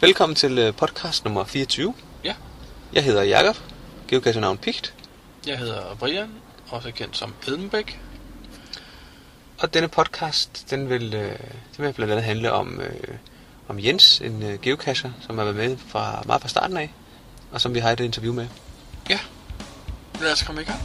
Velkommen til øh, podcast nummer 24. Ja. Jeg hedder Jakob, geocache-navn Pigt, Jeg hedder Brian, også kendt som Edenbæk. og denne podcast, den vil, øh, den vil blandt andet handle om, øh, om Jens, en øh, geocacher, som har været med fra meget fra starten af, og som vi har et interview med. Ja, lad os komme i gang.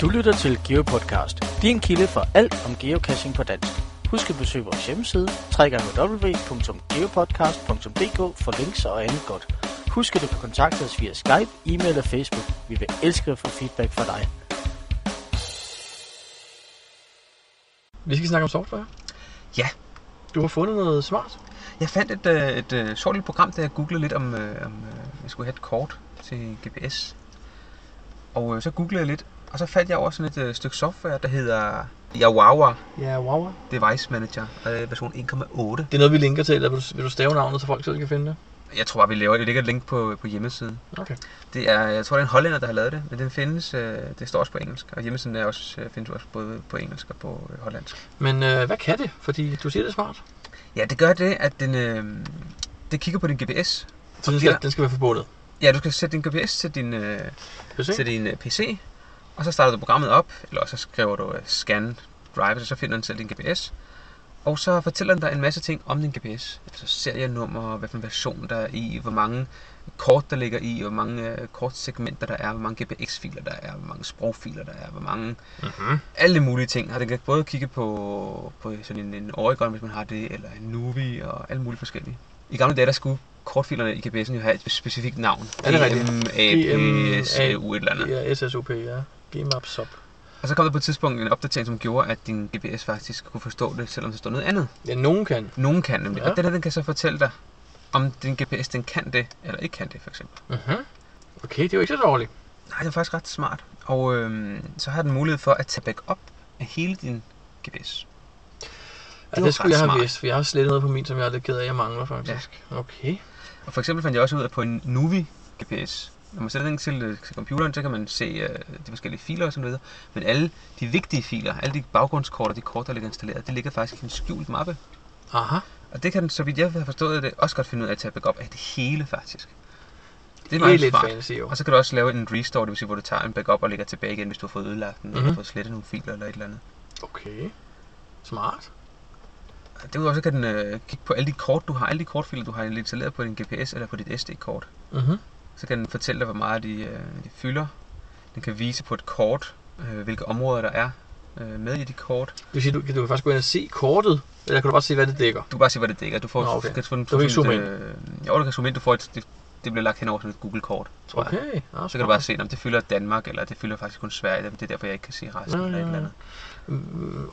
Du lytter til GeoPodcast, din kilde for alt om geocaching på dansk. Husk at besøge vores hjemmeside, www.geopodcast.dk for links og andet godt. Husk at du kan kontakte os via Skype, e-mail og Facebook. Vi vil elske at få feedback fra dig. Vi skal snakke om software. Ja. Du har fundet noget smart. Jeg fandt et, øh, et øh, sjovt lille program, da jeg googlede lidt om, øh, om jeg skulle have et kort til GPS. Og så googlede jeg lidt, og så faldt jeg over sådan et øh, stykke software, der hedder Yawawa Ja, wow. Device Manager, øh, version 1.8. Det er noget, vi linker til, eller vil du, vil du stave navnet, så folk selv kan finde det? Jeg tror bare, vi laver det. ligger et link på, på hjemmesiden. Okay. Det er, jeg tror, det er en hollænder, der har lavet det, men den findes, øh, det står også på engelsk, og hjemmesiden er også, øh, findes også både på engelsk og på øh, hollandsk. Men øh, hvad kan det? Fordi du siger, det er smart. Ja, det gør det, at den, øh, det kigger på din GPS. Så den skal, den skal være forbundet. Ja, du skal sætte din GPS til din, øh, PC? til din øh, PC, og så starter du programmet op, eller så skriver du øh, scan drive, så finder den selv din GPS. Og så fortæller den dig en masse ting om din GPS. Altså serienummer, hvad for en version der er i, hvor mange kort der ligger i, hvor mange øh, kortsegmenter der er, hvor mange GPX-filer der er, hvor mange sprogfiler der er, hvor mange Mm-hmm. alle mulige ting. Og den kan både kigge på, på sådan en, en Oregon, hvis man har det, eller en Nuvi og alle mulige forskellige. I gamle dage, der skulle kortfilerne i GPS'en jo have et specifikt navn. Er det rigtigt? M, A, P, S. U, et eller andet. Ja, SSOP, ja. Gmap sub. Og så kom der på et tidspunkt en opdatering, som gjorde, at din GPS faktisk kunne forstå det, selvom der stod noget andet. Ja, nogen kan. Nogen kan nemlig. Ja. Og den her, den kan så fortælle dig, om din GPS den kan det, eller ikke kan det, for eksempel. Mm-hmm. Okay, det er jo ikke så dårligt. Nej, det er faktisk ret smart. Og øhm, så har den mulighed for at tage backup af hele din GPS. Ja, var det skulle jeg have smart. vidst, for jeg har slettet noget på min, som jeg er lidt ked af, jeg mangler faktisk. Ja. Okay. Og for eksempel fandt jeg også ud af på en Nuvi GPS, når man sætter den til, øh, til computeren, så kan man se øh, de forskellige filer og sådan noget. Men alle de vigtige filer, alle de baggrundskort og de kort, der ligger installeret, det ligger faktisk i en skjult mappe. Aha. Og det kan den, så vidt jeg har forstået det, også godt finde ud af at tage backup af det hele faktisk. Det Det er meget lidt smart. fancy jo. Og så kan du også lave en restore, det vil sige, hvor du tager en backup og lægger tilbage igen, hvis du har fået ødelagt den, mm-hmm. eller Mhm. fået slettet nogle filer eller et eller andet. Okay. Smart. Og Derudover så kan den øh, kigge på alle de kort, du har, alle de kortfiler, du har installeret på din GPS eller på dit SD-kort. Mm-hmm. Så kan den fortælle dig, hvor meget de, øh, de fylder. Den kan vise på et kort, øh, hvilke områder der er øh, med i de kort. Det vil sige, du, du kan faktisk gå ind og se kortet, eller kan du bare se, hvad det dækker? Du kan bare se, hvad det dækker. Du får, Nå, okay. kan få en, Du kan ikke zoome ind. Øh, jo, du kan zoome ind. Du får et, det, det bliver lagt hen over sådan et Google-kort, tror jeg. Okay. Ja, Så kan du bare se, om det fylder Danmark, eller det fylder faktisk kun Sverige. Det er derfor, jeg ikke kan se resten Ja, eller et eller andet.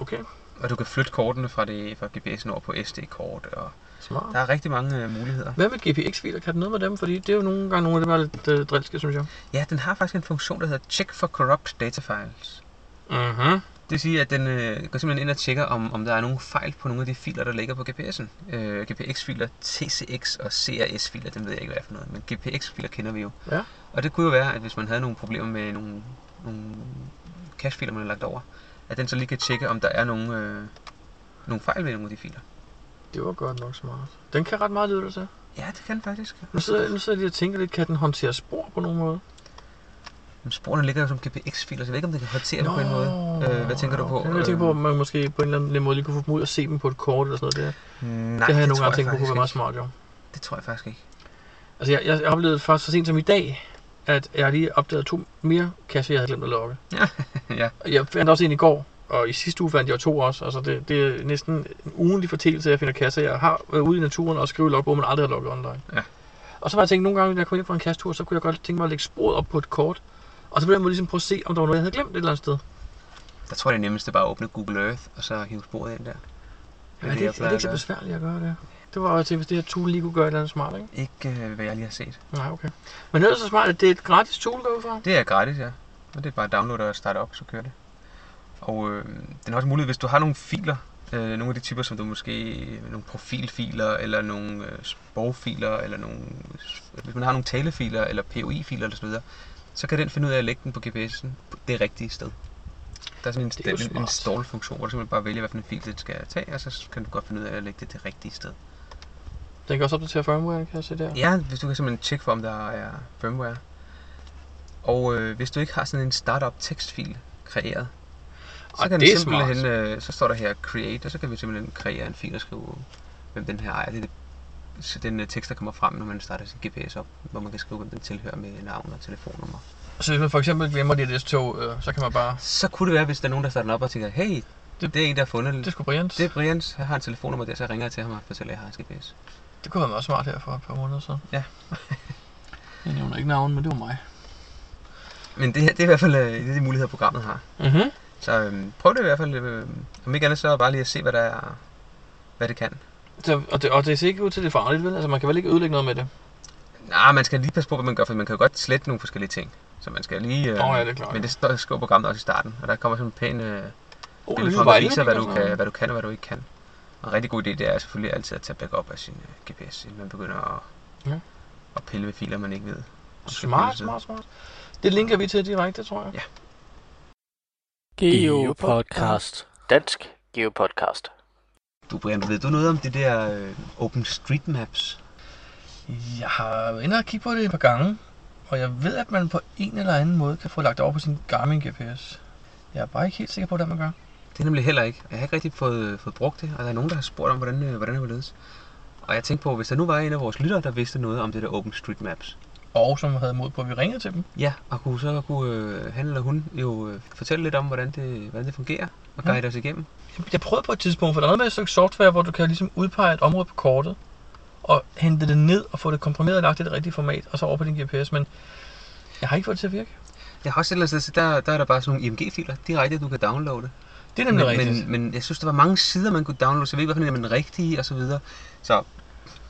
Okay. Og du kan flytte kortene fra, det, fra GPS'en over på SD-kort. Og Smart. der er rigtig mange øh, muligheder. Hvad med GPX-filer? Kan det noget med dem? Fordi det er jo nogle gange nogle af dem, der er lidt øh, drilske, synes jeg. Ja, den har faktisk en funktion, der hedder Check for Corrupt Data Files. Mhm. Det vil sige, at den øh, går simpelthen ind og tjekker, om, om der er nogle fejl på nogle af de filer, der ligger på GPS'en. Øh, GPX-filer, TCX og CRS-filer, dem ved jeg ikke, hvad for noget. Men GPX-filer kender vi jo. Ja. Og det kunne jo være, at hvis man havde nogle problemer med nogle, nogle cache-filer, man har lagt over, at den så lige kan tjekke, om der er nogle, øh, nogle fejl ved nogle af de filer. Det var godt nok smart. Den kan ret meget lyde til. Ja, det kan den faktisk. Nu sidder, nu sidder jeg lige og tænker lidt, kan den håndtere spor på nogen måde? Men sporene ligger jo som GPX-filer, så jeg ved ikke, om det kan håndtere dem på en måde. Øh, hvad tænker du på? Jeg tænker på, at man måske på en eller anden måde lige kunne få dem ud og se dem på et kort eller sådan noget. Det, Nej, det har jeg nogle gange tænkt på kunne faktisk være meget smart, jo. Det tror jeg faktisk ikke. Altså, jeg, jeg oplevede først så sent som i dag, at jeg lige opdagede to mere kasser, jeg havde glemt at logge. ja. Og Jeg fandt også en i går, og i sidste uge fandt jeg to også. Altså, det, det er næsten en ugenlig fortælelse, at jeg finder kasser. Jeg har været ude i naturen og skrive logbog, men aldrig har logget online. Ja. Og så var jeg tænkt, nogle gange, når jeg kom hjem fra en kassetur, så kunne jeg godt tænke mig at lægge sporet op på et kort. Og så på den måde ligesom prøve at se, om der var noget, jeg havde glemt et eller andet sted. Der tror jeg, det er nemmest at bare åbne Google Earth, og så hive sporet ind der. Ja, det, jeg er, det er plejer ikke så besværligt at gøre det. Det var jo, jeg tænkte, hvis det her tool lige kunne gøre et eller andet smart, ikke? Ikke øh, hvad jeg lige har set. Nej, okay. Men er så smart, at det er et gratis tool derudfra. Det er gratis, ja. Og det er bare at downloade og starte op, så kører det. Og øh, den har også mulighed, hvis du har nogle filer, Øh, nogle af de typer, som du måske... Nogle profilfiler, eller nogle øh, sprogfiler, eller nogle... Hvis man har nogle talefiler, eller POI-filer, eller så videre, så kan den finde ud af at lægge den på GPS'en på det rigtige sted. Der er sådan en, Det er en, en smart. install-funktion, hvor du simpelthen bare vælger, hvilken fil det skal tage, og så kan du godt finde ud af at lægge det det rigtige sted. Den kan også opdatere firmware, kan jeg se der. Ja, hvis du kan simpelthen tjekke for, om der er firmware. Og øh, hvis du ikke har sådan en startup tekstfil kreeret, så Ej, kan det simpelthen, øh, så står der her create, og så kan vi simpelthen kreere en fil og skrive, hvem den her ejer. Det er det, så den øh, tekst, der kommer frem, når man starter sin GPS op, hvor man kan skrive, hvem den tilhører med navn og telefonnummer. Så hvis man for eksempel glemmer det et tog, øh, så kan man bare... Så kunne det være, hvis der er nogen, der starter den op og tænker, hey, det, det er en, der har fundet Det er sgu Brians. det er Brians, jeg har en telefonnummer der, så ringer jeg til ham og fortæller, at jeg har en GPS. Det kunne være meget smart her for et par måneder siden. Ja. jeg nævner ikke navn, men det var mig. Men det, her, det er i hvert fald øh, en af de muligheder, programmet har. Mhm. Så øhm, prøv det i hvert fald, øh, om ikke andet så bare lige at se, hvad, der er, hvad det kan. Så, og, det, og det ser ikke ud til, at det er farligt, vel? Altså, man kan vel ikke ødelægge noget med det? Nej, man skal lige passe på, hvad man gør, for man kan jo godt slette nogle forskellige ting. Så man skal lige... Øh, Åh, ja, det er klart. Men det står, skriver programmet også i starten, og der kommer sådan en pæn øh, Oh, billede der viser, hvad du, kan, hvad du kan og hvad du ikke kan. Og en rigtig god idé, det er selvfølgelig altid at tage backup af sin øh, GPS, inden man begynder at, Ja. at pille ved filer, man ikke ved. Smart, smart, smart. Det linker vi til direkte, tror jeg. Ja. Geopodcast. Dansk Geopodcast. Du, Brian, ved du noget om det der øh, OpenStreetMaps? Jeg har været inde og kigge på det et par gange, og jeg ved, at man på en eller anden måde kan få lagt over på sin Garmin GPS. Jeg er bare ikke helt sikker på, hvordan man gør. Det er nemlig heller ikke. Jeg har ikke rigtig fået, fået brugt det, og der er nogen, der har spurgt om, hvordan, øh, hvordan det ledes. Og jeg tænkte på, hvis der nu var en af vores lyttere, der vidste noget om det der OpenStreetMaps, Og som havde mod på, at vi ringede til dem. Ja, og kunne, så kunne øh, han eller hun jo øh, fortælle lidt om, hvordan det, hvordan det fungerer, og Ja. guide os igennem. Jeg prøvede på et tidspunkt, for der er noget med et stykke software, hvor du kan ligesom udpege et område på kortet, og hente det ned og få det komprimeret og lagt i det rigtige format, og så over på din GPS, men jeg har ikke fået det til at virke. Jeg har også et eller andet sted, der, der er der bare sådan nogle IMG-filer direkte, du kan downloade. Det er nemlig men, rigtigt. men, men, jeg synes, der var mange sider, man kunne downloade, så jeg ved ikke, hvad for en er den rigtige, og så videre. Så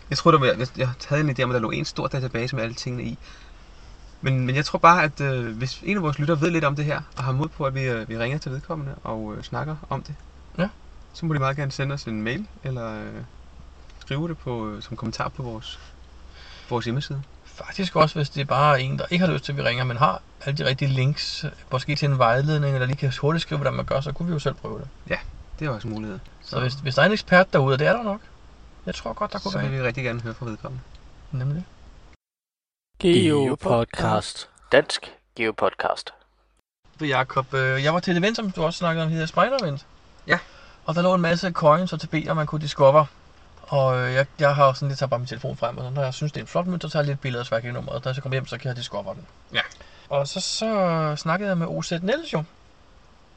jeg tror, der var, jeg, jeg havde en idé om, at der lå en stor database med alle tingene i. Men, men jeg tror bare, at øh, hvis en af vores lyttere ved lidt om det her, og har mod på, at vi, øh, vi ringer til vedkommende og øh, snakker om det, Ja. så må de meget gerne sende os en mail, eller øh, skrive det på, øh, som kommentar på vores, vores hjemmeside. Faktisk også, hvis det er bare en, der ikke har lyst til, at vi ringer, men har alle de rigtige links, måske til en vejledning, eller lige kan hurtigt skrive, hvordan man gør, så kunne vi jo selv prøve det. Det er også en mulighed. Så hvis, hvis der er en ekspert derude, og det er der nok, jeg tror godt, der kunne så være vil en. vi rigtig gerne høre fra vedkommende. Nemlig. Geopodcast. Dansk Geopodcast. For Jacob, øh, jeg var til et event, som du også snakkede om, det hedder Spider Event. Ja. Og der lå en masse coins og TB'er, man kunne discover. Og øh, jeg, jeg har sådan lidt taget bare min telefon frem, og når jeg synes, det er en flot mønt, så tager jeg lidt billeder af sværknummeret. Da jeg så kommer hjem, så kan jeg discover den. Ja. Og så, så snakkede jeg med OZ Niels jo,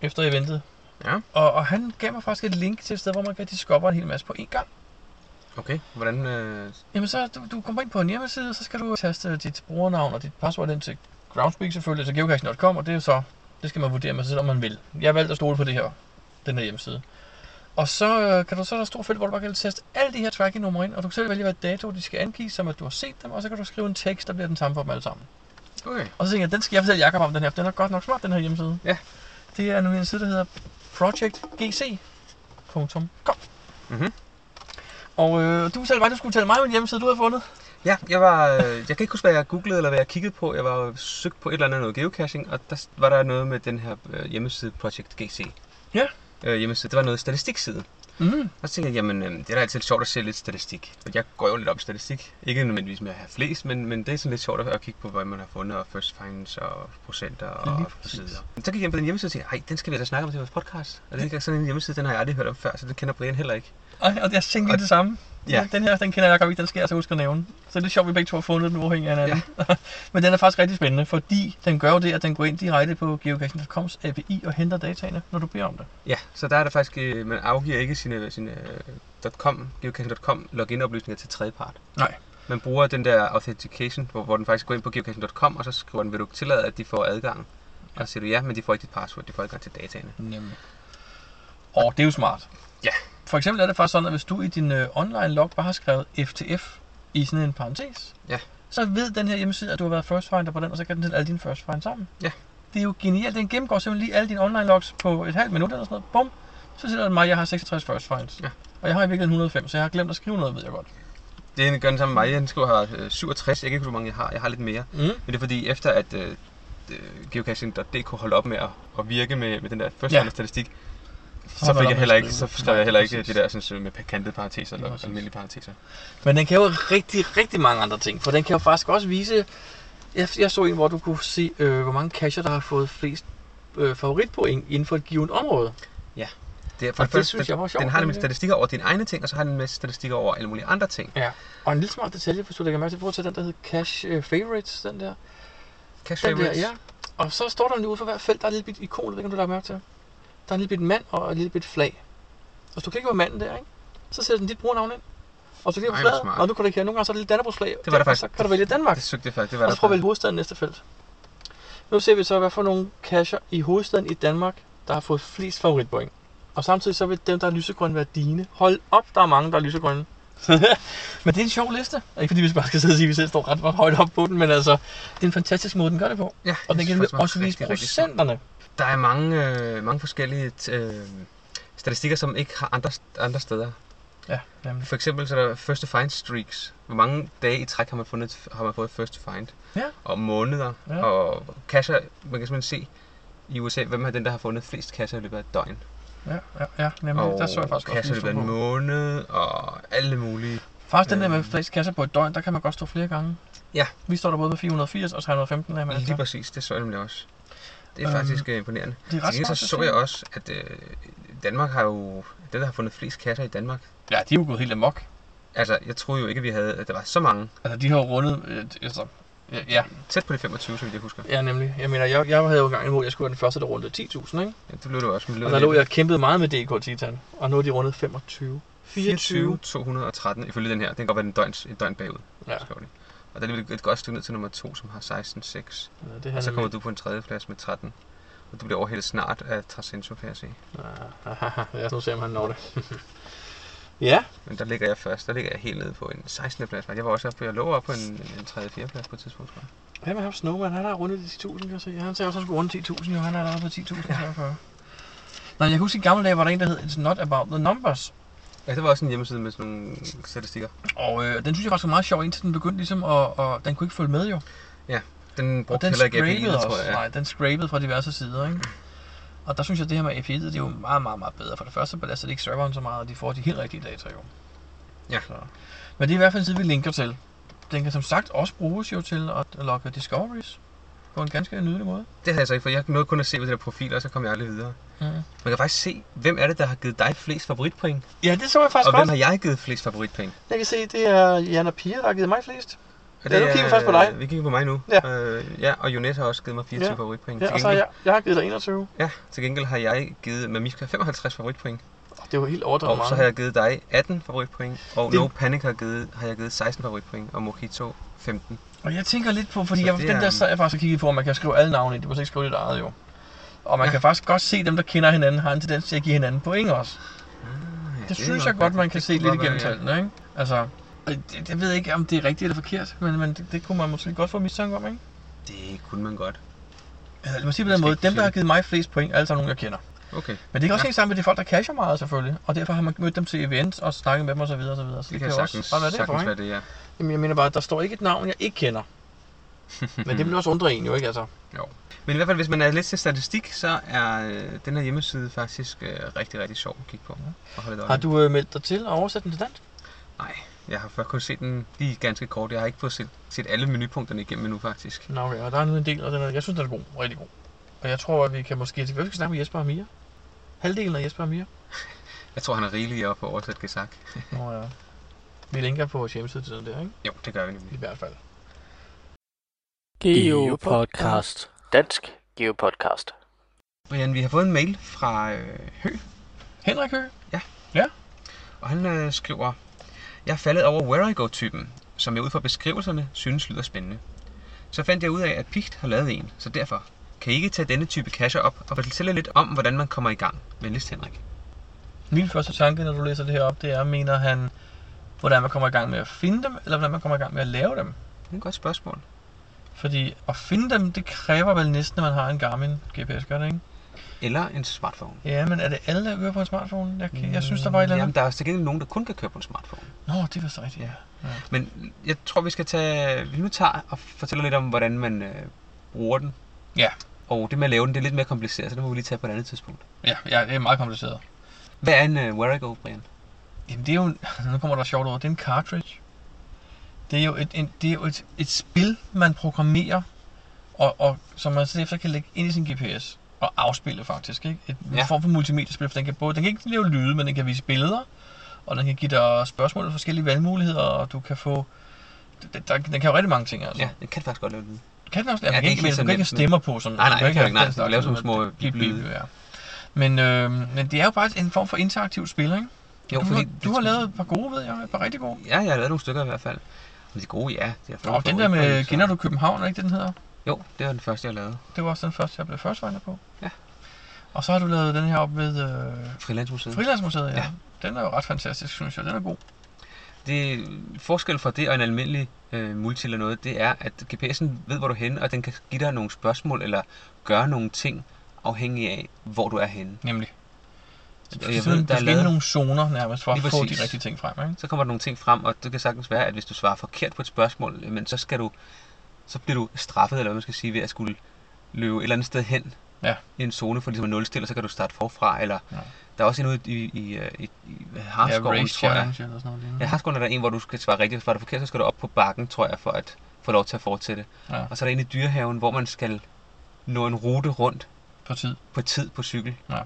efter eventet. Ja. Og, og han gav mig faktisk et link til et sted, hvor man kan discover en hel masse på én gang. Okay, hvordan... Øh, Jamen så, du, du kommer ind på en hjemmeside, så skal du taste dit brugernavn og dit password ind til Groundspeak selvfølgelig, til geocaching.com, og det er så, det skal man vurdere med sig selv, om man vil. Jeg har valgt at stole på det her, den her hjemmeside. Og så øh, kan du så er der et stort felt, hvor du bare kan teste alle de her tracking-numre ind, og du kan selv vælge, hvad dato de skal angive, som at du har set dem, og så kan du skrive en tekst, der bliver den samme for dem alle sammen. okay. Og så tænker jeg, den skal jeg fortælle Jacob om den her, for den er godt nok smart, den her hjemmeside. Ja. Det er nu en side, der hedder projectgc.com. Mhm. Og øh, du mig, at du skulle fortælle mig om en hjemmeside, du havde fundet. Ja, jeg var, øh, jeg kan ikke huske, hvad jeg googlede eller hvad jeg kiggede på. Jeg var søgt på et eller andet noget geocaching, og der var der noget med den her øh, hjemmeside Project GC. Ja. Øh, hjemmeside. Det var noget statistikside. Mm. Og så tænkte jeg, jamen, øh, det er da altid sjovt at se lidt statistik. For jeg går jo lidt op i statistik. Ikke nødvendigvis med at have flest, men, men det er sådan lidt sjovt at, kigge på, hvad man har fundet, og first finds, og procenter, og og præcis. sider. Så gik jeg ind på den hjemmeside og tænkte, ej, den skal vi da snakke om til vores podcast. Og det er sådan en hjemmeside, den har jeg aldrig hørt om før, så det kender Brian heller ikke. Og, og jeg tænkte lige det samme. Ja. Den her, den kender jeg godt ikke, den skal jeg så huske at nævne. Så det er sjovt, at vi begge to har fundet den uafhængig af hinanden. Ja. Men den er faktisk rigtig spændende, fordi den gør jo det, at den går ind direkte på geocaching.coms API og henter dataene, når du beder om det. Ja, så der er der faktisk, øh, man afgiver ikke sine, sine øh, .com, geocaching.com login-oplysninger til tredjepart. Nej. Man bruger den der authentication, hvor, hvor den faktisk går ind på geocaching.com, og så skriver den, vil du tillade, at de får adgang? Og så siger du ja, men de får ikke dit password, de får adgang til dataene. Nemlig. Og det er jo smart. For eksempel er det faktisk sådan, at hvis du i din øh, online log bare har skrevet FTF i sådan en parentes, Ja. så ved den her hjemmeside, at du har været first finder på den, og så kan den til alle dine first find sammen. Ja. Det er jo genialt. Den gennemgår simpelthen lige alle dine online logs på et halvt minut eller sådan noget. Bum. Så fortæller den mig, at jeg har 66 first finds. Ja. Og jeg har i virkeligheden 105, så jeg har glemt at skrive noget, ved jeg godt. Det er gør den samme med mig. Han skriver her øh, 67. Jeg kan ikke huske, hvor mange jeg har. Jeg har lidt mere. Mm. Men det er fordi, efter at øh, øh, geocaching.dk holdt op med at, at virke med, med den der første Ja. ja. statistik, så fik jeg heller ikke, så skrev jeg heller ikke det der sådan, med kantede parenteser eller almindelige parenteser. Men den kan jo rigtig, rigtig mange andre ting, for den kan jo faktisk også vise... Jeg, jeg så en, hvor du kunne se, øh, hvor mange cacher, der har fået flest øh, favoritpoint inden for et givet område. Det, er, Og det synes jeg var sjovt, Den har nemlig statistikker over dine egne ting, og så har den en masse statistikker over alle mulige andre ting. Ja. Og en lille smart detalje, hvis du lægger mærke til, prøv at tage den, der hedder Cache øh, Favorites, den der. Cache Den der, favorites. ja. Og så står der lige ude for hver felt, der er et lille bit ikon, ikke, om du lader mærke til. Der er en lille bit mand og et lille bit flag. Og hvis du klikker på manden der, ikke? så sætter den dit brugernavn ind. Og så klikker på flaget, og du kan ikke her. Nogle gange så er der lidt Dannebrogsflag. Det var der og faktisk. Så kan du vælge Danmark. Det søgte jeg faktisk. Det var Og så prøv at vælge hovedstaden næste felt. Nu ser vi så, hvad for nogle cacher i hovedstaden i Danmark, der har fået flest favoritpoint. Og samtidig så vil dem, der er lysegrønne, være dine. Hold op, der er mange, der er lysegrønne. men det er en sjov liste. Ikke fordi vi bare skal sidde og sige, at vi selv står ret, højt op på den, men altså, det er en fantastisk måde, den gør det på. Ja, Og den det kan også vise rigtig, rigtig procenterne. Der er mange, øh, mange forskellige øh, statistikker, som ikke har andre, andre steder. Ja, nemlig. For eksempel så er der first to find streaks. Hvor mange dage i træk har man, fundet, har man fået first to find? Ja. Og måneder. Ja. Og cacher, man kan simpelthen se i USA, hvem er den, der har fundet flest cacher i løbet af et døgn. Ja, ja, ja nemlig. og der så jeg faktisk cacher i løbet af en måned, og alle mulige. Faktisk den der med Øhm. flest kasser på et døgn, der kan man godt stå flere gange. Ja. Vi står der både med 480 og 315 af Lige præcis, det så jeg nemlig også. Det er Øhm, faktisk øh, imponerende. Det er ret smart så så jeg også, at øh, Danmark har jo... Det, der har fundet flest cacher i Danmark. Ja, de er jo gået helt amok. Altså, jeg troede jo ikke, at vi havde, at der var så mange. Altså, de har jo rundet... Øh, altså, ja, ja, Tæt på de 25, så vidt jeg husker. ja, nemlig. Jeg mener, jeg, jeg havde jo engang imod, at jeg skulle være den første, der rundede 10.000, ikke? Ja, det blev det også. Men det Og der lå jeg kæmpede meget med DK Titan, og nu er de rundet 25. 24, 213, ifølge den her. Det kan godt være en døgn, et døgn bagud, Ja, skriver. Og der er et godt stykke ned til nummer 2, som har 16,6. ja det Og så er kommer du på en tredje plads med 13. Og du bliver overhældet snart af Trascenso, kan jeg se. Ja, ja, nu ser man, han når det. ja, Men der ligger jeg først. Der ligger jeg helt nede på en 16. plads. Jeg var også oppe, jeg lå op på en, en 3. 4. plads på et tidspunkt, tror jeg. hvem er ham Snowman? Han har rundet de 10.000, kan jeg se. Han sagde også, at han skulle runde 10.000, jo. Han er allerede på 10.000. Ja. Nej, jeg kan huske i gamle dage, var der en, der hed It's Not About The Numbers. Ja, det var også en hjemmeside med sådan nogle statistikker. Og øh, den synes jeg faktisk var meget sjov, indtil den begyndte ligesom at... Og den kunne ikke følge med jo. Den Og brugte den heller ikke API'et, også. tror jeg. Nej, den scrapede fra diverse sider, ikke? Og der synes jeg, at det her med API'et, det er jo meget, meget, meget bedre. For det første belaster det ikke serveren så meget, og de får de helt rigtige data jo. Ja. Så. Men det er i hvert fald en side, vi linker til. Den kan som sagt også bruges jo til at logge discoveries på en ganske nydelig måde. Det havde jeg så ikke, for jeg nåede kun at se på det der profil, og så kom jeg aldrig videre. Mm. Man kan faktisk se, hvem er det, der har givet dig flest favoritpoint, Ja, det så jeg faktisk og hvem har jeg givet flest favoritpoint. Jeg kan se, det er Jan og Pia, der har givet mig flest. Og Ja, nu kigger vi først på dig. Vi kigger på mig nu. Ja. Øh, ja og Jonet har også givet mig 24 Ja. favoritpoint. Ja, og så har jeg, jeg har givet dig 21. ja, til gengæld har jeg givet Mamiska 55 favoritpoint. Det jo helt overdrevet Og meget. så har jeg givet dig 18 favoritpoint. Og Det- No Panic har, givet, har jeg givet 16 favoritpoint. Og Mojito 15. Og jeg tænker lidt på, fordi Så jeg, den er- der sad jeg faktisk og kiggede på, at man kan skrive alle navne i. Det må ikke skrive dit eget jo. Og man Ja. kan faktisk godt se, dem der kender hinanden, har en tendens til at give hinanden point også. Ja, Det, synes jeg godt, man kan Det se lidt igennem være, ja. tallene, ikke? Altså, og det, jeg ved ikke, om det er rigtigt eller forkert, men, men det, det kunne man måske godt få mistanke om, ikke? Det kunne man godt. Altså, lad mig sige på den måde, dem der har givet mig flest point, er alle sammen nogen, jeg kender. Okay, Men det kan også Ja. hænge sammen med de folk, der casher meget selvfølgelig, og derfor har man mødt dem til events og snakket med dem osv. Så, videre, så, videre. så det, det, kan kan sagtens, også bare være derfor, sagtens ikke? være det, ja. Jamen, jeg mener bare, der står ikke et navn, jeg ikke kender. Men det vil også undre en jo, ikke? Altså, Men i hvert fald, hvis man er lidt til statistik, så er øh, den her hjemmeside faktisk øh, rigtig, rigtig sjov at kigge på. Lidt har du øh, meldt dig til at oversætte den til dansk? Nej, jeg har først kun set den lige ganske kort. Jeg har ikke fået set, set alle menupunkterne igennem endnu, faktisk. Nå, okay, og der er en del, og den er, jeg synes, den er god. Rigtig god. Og jeg tror, at vi kan måske... Vi skal snakke med Jesper og Mia. Halvdelen af Jesper og Mia. Jeg tror, han er rigelig op på oversat gesak. Nå ja. Vi linker på vores hjemmeside til den der, ikke? Jo, det gør vi nemlig. I hvert fald. Geopodcast. Dansk Geopodcast. Brian, vi har fået en mail fra øh, Hø, Henrik Høgh. og han øh, skriver, Jeg er faldet over Where I Go-typen, som jeg ud fra beskrivelserne synes lyder spændende. Så fandt jeg ud af, at Pigt har lavet en, så derfor kan I ikke tage denne type cacher op og fortælle lidt om, hvordan man kommer i gang. Venligst Henrik. Min første tanke, når du læser det her op, det er, mener han, hvordan man kommer i gang med at finde dem, eller hvordan man kommer i gang med at lave dem. Det er et godt spørgsmål. Fordi at finde dem, det kræver vel næsten, at man har en Garmin GPS, gør det ikke? eller en smartphone. Ja, men er det alle, der kører på en smartphone? Jeg, kan- jeg synes, der var et eller Jamen, andet. der er til gengæld nogen, der kun kan køre på en smartphone. Nå, det var så rigtigt, ja. ja. Men jeg tror, vi skal tage... Vi nu tager og fortæller lidt om, hvordan man øh, bruger den. Ja. Og det med at lave den, det er lidt mere kompliceret, så det må vi lige tage på et andet tidspunkt. Ja, ja, det er meget kompliceret. Hvad er en uh, Where I Go, Brian? Jamen, det er jo, en- nu kommer der sjovt over, det er en cartridge. Det er jo et, en, det er jo et, et spil, man programmerer, og, og som man så efter kan lægge ind i sin GPS og afspille faktisk. Ikke? Et Ja. ja. form for multimediespil, for den kan, både, den kan ikke lave lyde, men den kan vise billeder, og den kan give dig spørgsmål og forskellige valgmuligheder, og du kan få... Der, der, den kan jo rigtig mange ting, altså. Ja, den kan faktisk godt lave den. Kan den også? Ja, Ja, den er kan ikke men du kan ikke stemmer på. Sådan, Nej, nej, du kan kan ikke, nej. den Du slags, laver sådan nogle små bip, bip, ja. Men, øh, men det er jo bare en form for interaktivt spil, ikke? Jo, du, fordi har, du har lavet et par gode, ved jeg. Et par rigtig gode. Ja, jeg har lavet nogle stykker i hvert fald. Men de gode, ja. De har Og den der med, kender du København, er ikke det, den hedder? Jo, det var den første, jeg lavede. Det var også den første, jeg blev først på. Ja. Og så har du lavet den her op ved øh, Frilandsmuseet. Frilandsmuseet, ja. Ja. ja. Den er jo ret fantastisk, synes jeg. Den er god. Det forskel fra det og en almindelig øh, multi eller noget, det er, at GPS'en ved, hvor du er henne, og den kan give dig nogle spørgsmål eller gøre nogle ting, afhængig af, hvor du er henne. Nemlig. Jeg ved, du der er lavet, nogle zoner nærmest, for at få de rigtige ting frem, ikke? så kommer der nogle ting frem, og det kan sagtens være, at hvis du svarer forkert på et spørgsmål, men så skal du, så bliver du straffet, eller hvad man skal sige, ved at skulle løbe et eller andet sted hen Ja. i en zone for ligesom at nulstille, og så kan du starte forfra, eller Ja. der er også en ude i, i, i, i, Ja, Harskoven, race tror jeg. challenge eller sådan noget. lignende. Ja, Harskoven er der en, hvor du skal svare rigtigt, og svarer du forkert, så skal du op på bakken, tror jeg, for at få lov til at fortsætte. Ja, Og så er der en i dyrehaven, hvor man skal nå en rute rundt på tid. på tid på cykel. Ja.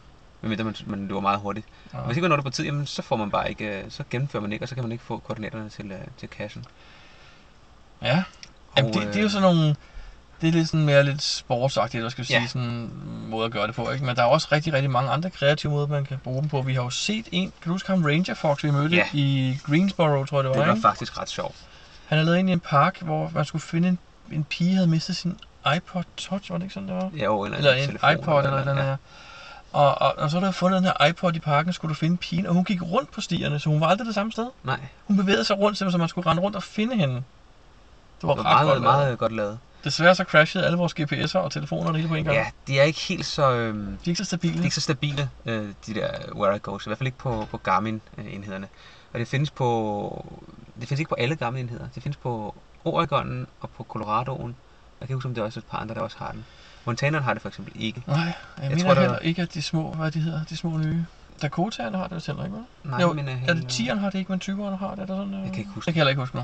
Medmindre man, man løber meget hurtigt. Ja. Og hvis ikke man når det på tid, jamen, så får man bare ikke, øh, så gennemfører man ikke, og så kan man ikke få koordinaterne til, øh, til kassen. Ja, Jamen, det, det er jo sådan nogle... Det er lidt sådan mere lidt sportsagtigt, eller skal vi sige, Ja. sådan en måde at gøre det på, ikke? Men der er også rigtig, rigtig mange andre kreative måder, man kan bruge dem på. Vi har jo set en, kan du huske ham, Ranger Fox, vi mødte Ja. i Greensboro, tror jeg det var, Det var ikke? faktisk ret sjovt. Han er lavet ind i en park, hvor man skulle finde en, en pige, havde mistet sin iPod Touch, var det ikke sådan, det var? Ja, jo, eller, Eller en telefon, iPod eller den ja. her. Og, og, og, så havde du fundet den her iPod i parken, skulle du finde pigen, og hun gik rundt på stierne, så hun var aldrig det samme sted. Nej, Hun bevægede sig rundt, så man skulle rende rundt og finde hende. Det var, det var meget, godt meget, lavet. godt lavet. Desværre så crashede alle vores GPS'er og telefoner og det hele på en gang. Ja, de er ikke helt så, øhm, De er ikke så stabile. de er ikke så stabile, øh, de der Where I Goes. I hvert fald ikke på, på Garmin-enhederne. Og det findes på, det findes ikke på alle Garmin-enheder. Det findes på Oregonen og på Coloradoen. Jeg kan huske, om det er også et par andre, der også har den. Montaneren har det for eksempel ikke. Nej, jeg, jeg mener tror, heller ikke, at de små, hvad de hedder, de små nye. Dakotaerne har det vist heller ikke, vel? Nej, Jo, men, Er det 10'eren har det ikke, men 20'eren har det? Er det sådan, øh? Jeg kan ikke huske Det kan jeg heller ikke huske nu.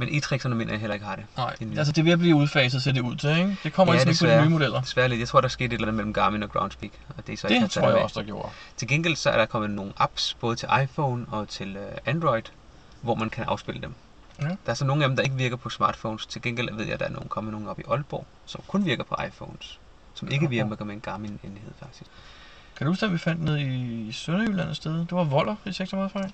Men e-trixerne mener jeg heller ikke har det. Nej, Det er altså det er ved at blive udfaset, ser det ud til, ikke? Det kommer Ja, ikke på de nye modeller. Desværre lidt. Jeg tror, der skete et eller andet mellem Garmin og Groundspeak. Og det er så ikke Det taget tror jeg med. også, der gjorde. Til gengæld så er der kommet nogle apps, både til iPhone og til øh, Android, hvor man kan afspille dem. Ja. Der er så nogle af dem, der ikke virker på smartphones. Til gengæld ved jeg, at der er nogle kommet nogle op i Aalborg, som kun virker på iPhones. Som ikke Nå. virker med en Garmin-enhed, faktisk. Kan du huske, at vi fandt ned i Sønderjylland et sted? Det var Voller i 36 fra.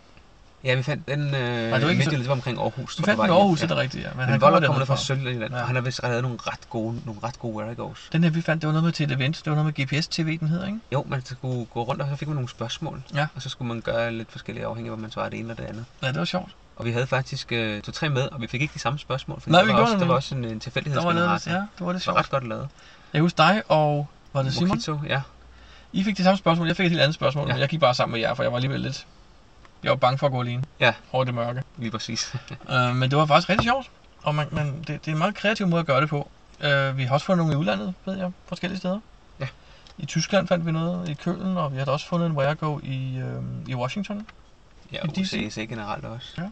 Ja, vi fandt den øh, det var ikke midt, så- det var omkring Aarhus. Vi fandt den i Aarhus, ja. det er rigtigt, ja. Men, Men han Voller kommer fra Sønderjylland, Ja. og han har vist lavet nogle ret gode, nogle ret gode goes. Den her, vi fandt, det var noget med til et event. Det var noget med GPS-TV, den hedder, ikke? Jo, man skulle gå rundt, og så fik man nogle spørgsmål. Ja. Og så skulle man gøre lidt forskellige afhængig af, hvor man svarede det ene eller det andet. Ja, det var sjovt. Og vi havde faktisk øh, to-tre med, og vi fik ikke de samme spørgsmål. Fordi Nej, der vi var også, der var også en, en Der var noget, ja, det var det Det var sjovt. ret godt lavet. Jeg husker dig og... Var det Simon? Mojito, ja. I fik det samme spørgsmål, jeg fik et helt andet spørgsmål, Ja. men jeg gik bare sammen med jer, for jeg var alligevel lidt... Jeg var bange for at gå alene. Ja. Over det mørke. Lige præcis. Uh, men det var faktisk rigtig sjovt, og man, man, det, det er en meget kreativ måde at gøre det på. Uh, vi har også fundet nogle i udlandet, ved jeg, forskellige steder. Ja. I Tyskland fandt vi noget i Køln, og vi har også fundet en Where Go i, øh, i Washington. Ja, og. USA generelt også. Ja.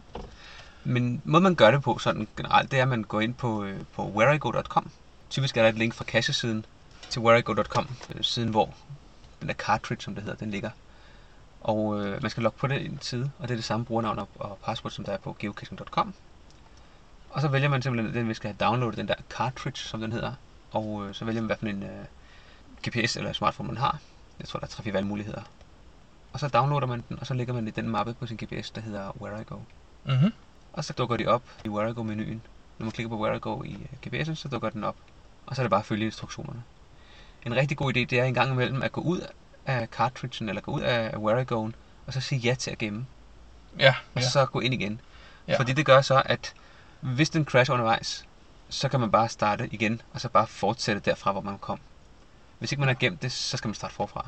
Men måden man gør det på sådan generelt, det er, at man går ind på, øh, på whereigo.com. Typisk er der et link fra kassesiden til whereigo.com, øh, siden hvor den der cartridge, som det hedder, den ligger. Og øh, man skal logge på den side, og det er det samme brugernavn og, og password, som der er på geocaching.com. Og så vælger man simpelthen den, vi skal have downloadet, den der cartridge, som den hedder. Og øh, så vælger man, hvad for en øh, GPS eller smartphone man har. Jeg tror, der er tre valgmuligheder. Og så downloader man den, og så lægger man i den mappe på sin GPS, der hedder Where I Go. Mm-hmm. Og så dukker de op i Where I Go-menuen. Når man klikker på Where I Go i øh, GPS'en, så dukker den op. Og så er det bare at følge instruktionerne. En rigtig god idé, det er en gang imellem at gå ud af cartridgen, eller gå ud af Where I Go'en, og så sige ja til at gemme. Ja, Og ja. så gå ind igen. Ja. Fordi det gør så, at hvis den crasher undervejs, så kan man bare starte igen, og så bare fortsætte derfra, hvor man kom. Hvis ikke man har gemt det, så skal man starte forfra.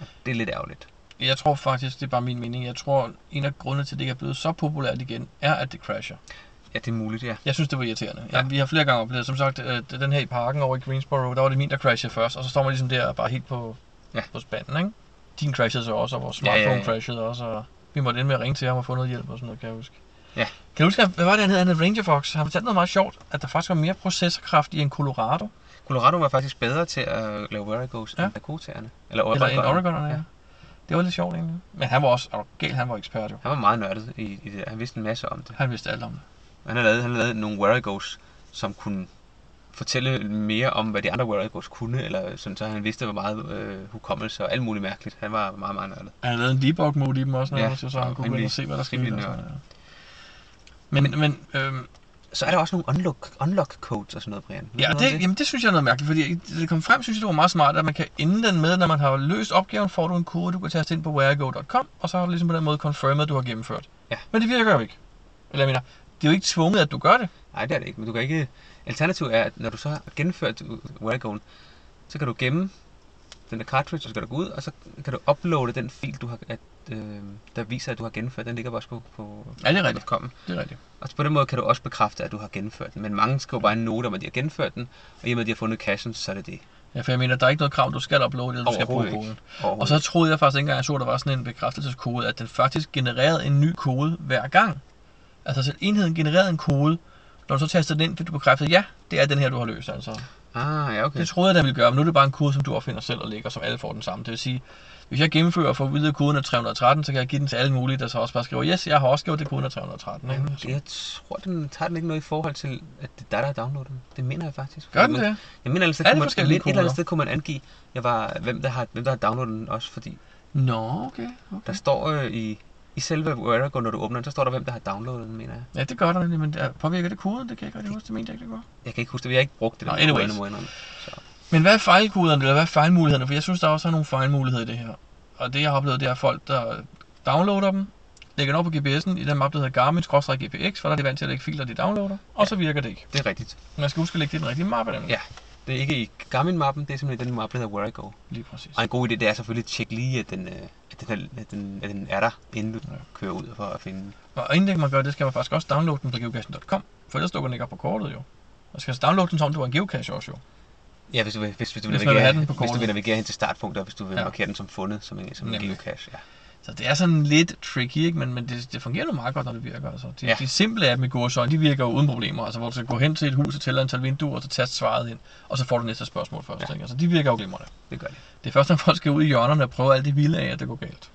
Og det er lidt ærgerligt. Jeg tror faktisk, det er bare min mening. Jeg tror, en af grundene til, at det ikke er blevet så populært igen, er, at det crasher. Ja, det er muligt, ja. Jeg synes, det var irriterende. Ja. Ja. vi har flere gange oplevet, som sagt, øh, den her i parken over i Greensboro, der var det min, der crashede først, og så står man ligesom der bare helt på, Ja. på spanden, ikke? Din crashede så også, og vores Ja, ja, smartphone ja. crashede også, og vi måtte ende med at ringe til ham og få noget hjælp og sådan noget, kan jeg huske. Ja. Kan du huske, hvad var det, han hed? Han hed Ranger Fox. Han fortalte noget meget sjovt, at der faktisk var mere processorkraft i en Colorado, Colorado var faktisk bedre til at lave Waragos Ja. ja. end Dakotaerne. Eller eller en Oregon. Oregon, ja. Ja. Det var lidt sjovt egentlig. Men han var også, er du galt, han var ekspert jo. Han var meget nørdet i, i det. Han vidste en masse om det. Han vidste alt om det. Han har lavet, han har lavet nogle Waragos, som kunne fortælle mere om, hvad de andre Waragos kunne, eller sådan, så han vidste, hvor meget øh, hukommelse og alt muligt mærkeligt. Han var meget, meget nørdet. Han har lavet en debug mode i dem også, Ja, ja, så, så han kunne gå ind og se, hvad der skete. noget. Men, men øhm, Så er der også nogle unlock, unlock codes og sådan noget, Brian. Ved Ja, om det, jamen det synes jeg er noget mærkeligt, fordi det kom frem, synes jeg, det var meget smart, at man kan ende den med, når man har løst opgaven, får du en kode, du kan taste ind på whereago.com, og så har du ligesom på den måde confirmed, at du har gennemført. Ja. Men det virker jo ikke. Eller jeg mener, det er jo ikke tvunget, at du gør det. Nej, det er det ikke, men du kan ikke... Alternativet er, at når du så har gennemført Waragoen, så kan du gemme den der cartridge, og så skal du gå ud, og så kan du uploade den fil, du har, at, øh, der viser, at du har gennemført. Den ligger også på, på Ja, det er rigtigt. .com. Det er rigtigt. Og på den måde kan du også bekræfte, at du har gennemført den. Men mange skriver bare en note om, at de har gennemført den, og i og med, at de har fundet cachen, så er det det. Ja, for jeg mener, der er ikke noget krav, du skal uploade, eller du skal bruge koden. Og så troede jeg faktisk ikke engang, jeg så, at der var sådan en bekræftelseskode, at den faktisk genererede en ny kode hver gang. Altså selv enheden genererede en kode, når du så tastede den ind, fik du bekræftet, ja, det er den her, du har løst. Altså. Ah, ja, okay. Det troede jeg, den ville gøre, men nu er det bare en kode, som du opfinder selv og lægger, som alle får den samme. Det vil sige, hvis jeg gennemfører og får videre koden af 313, så kan jeg give den til alle mulige, der så også bare skriver, yes, jeg har også gjort det koden af 313. Ikke? Jamen, jeg tror, den tager den ikke noget i forhold til, at det er dig, der har downloadet den. Det mener jeg faktisk. Gør den det? Jeg mener, Er det kunne man, et eller andet sted kunne man angive, jeg var, hvem, der har, hvem der har downloadet den også, fordi Nå, okay. der okay. står øh, i, i selve Warago, når du åbner den, så står der, hvem der har downloadet den, mener jeg. Ja, det gør der nemlig, men der påvirker det koden? Det kan jeg ikke rigtig huske, det mente jeg ikke, det gør. Jeg kan ikke huske det, vi har ikke brugt det. Nå, anyways. endnu. Så. Men hvad er fejlkoderne, eller hvad er fejlmulighederne? For jeg synes, der også er nogle fejlmuligheder i det her. Og det, jeg har oplevet, det er folk, der downloader dem, lægger den op på GPS'en i den mappe, der hedder Garmin-GPX, for der er de vant til at lægge filer, de downloader, og så virker det ikke. Det er rigtigt. Man skal huske at lægge det i den rigtige mappe, nemlig. Ja. Det er ikke i Garmin-mappen, det er simpelthen den mappe, der hedder Warago. Lige præcis. Og en god idé, det er selvfølgelig at tjekke lige, at den, øh, at den, at den, at den er der, inden du Ja. kører ud for at finde den. Og inden man gør det, skal man faktisk også downloade den på geocaching.com, for ellers dukker den ikke op på kortet jo. Og skal downloade den som om det var en geocache også jo. Ja, hvis du vil, hvis, hvis du vil, Hvis vil navigere, på hvis du vil navigere hen til startpunktet, og hvis du vil Ja. markere den som fundet, som en, som en geocache. Ja. Så det er sådan lidt tricky, ikke? men, men det, det fungerer nu meget godt, når det virker. Altså. De, ja. De simple app med gåsøjne, de virker jo uden problemer. Altså, hvor du skal gå hen til et hus og tælle antal vinduer, og så taste svaret ind, og så får du næste spørgsmål først. Ja. Ikke? Altså, de virker jo glimrende. Det gør det. Det er først, når folk skal ud i hjørnerne og prøve alt det vilde af, at det går galt.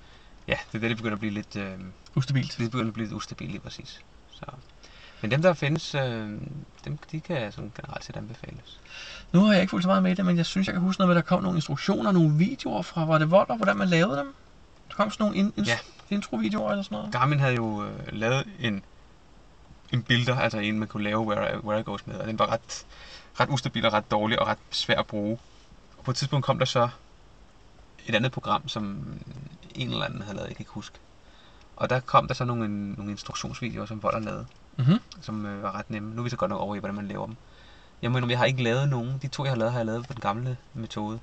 Ja, det er det, det begynder at blive lidt, øh, Ustabilt. det begynder at blive lidt ustabilt lige præcis. Så. Men dem, der findes, øh, dem, de kan sådan generelt set anbefales. Nu har jeg ikke fulgt så meget med i det, men jeg synes, jeg kan huske noget med, at der kom nogle instruktioner, nogle videoer fra, var det vold, og hvordan man lavede dem? Der kom sådan nogle in, in, Ja. intro-videoer eller sådan noget. Garmin havde jo øh, lavet en, en builder, altså en, man kunne lave where, where I goes med, og den var ret, ret ustabil og ret dårlig og ret svær at bruge. Og på et tidspunkt kom der så et andet program, som en eller anden havde lavet, jeg kan ikke huske. Og der kom der så nogle, nogle instruktionsvideoer, som Vold har lavet, Mm-hmm. som øh, var ret nemme. Nu er vi så godt nok over i, hvordan man laver dem. Jeg mener, jeg har ikke lavet nogen. De to, jeg har lavet, har jeg lavet på den gamle metode.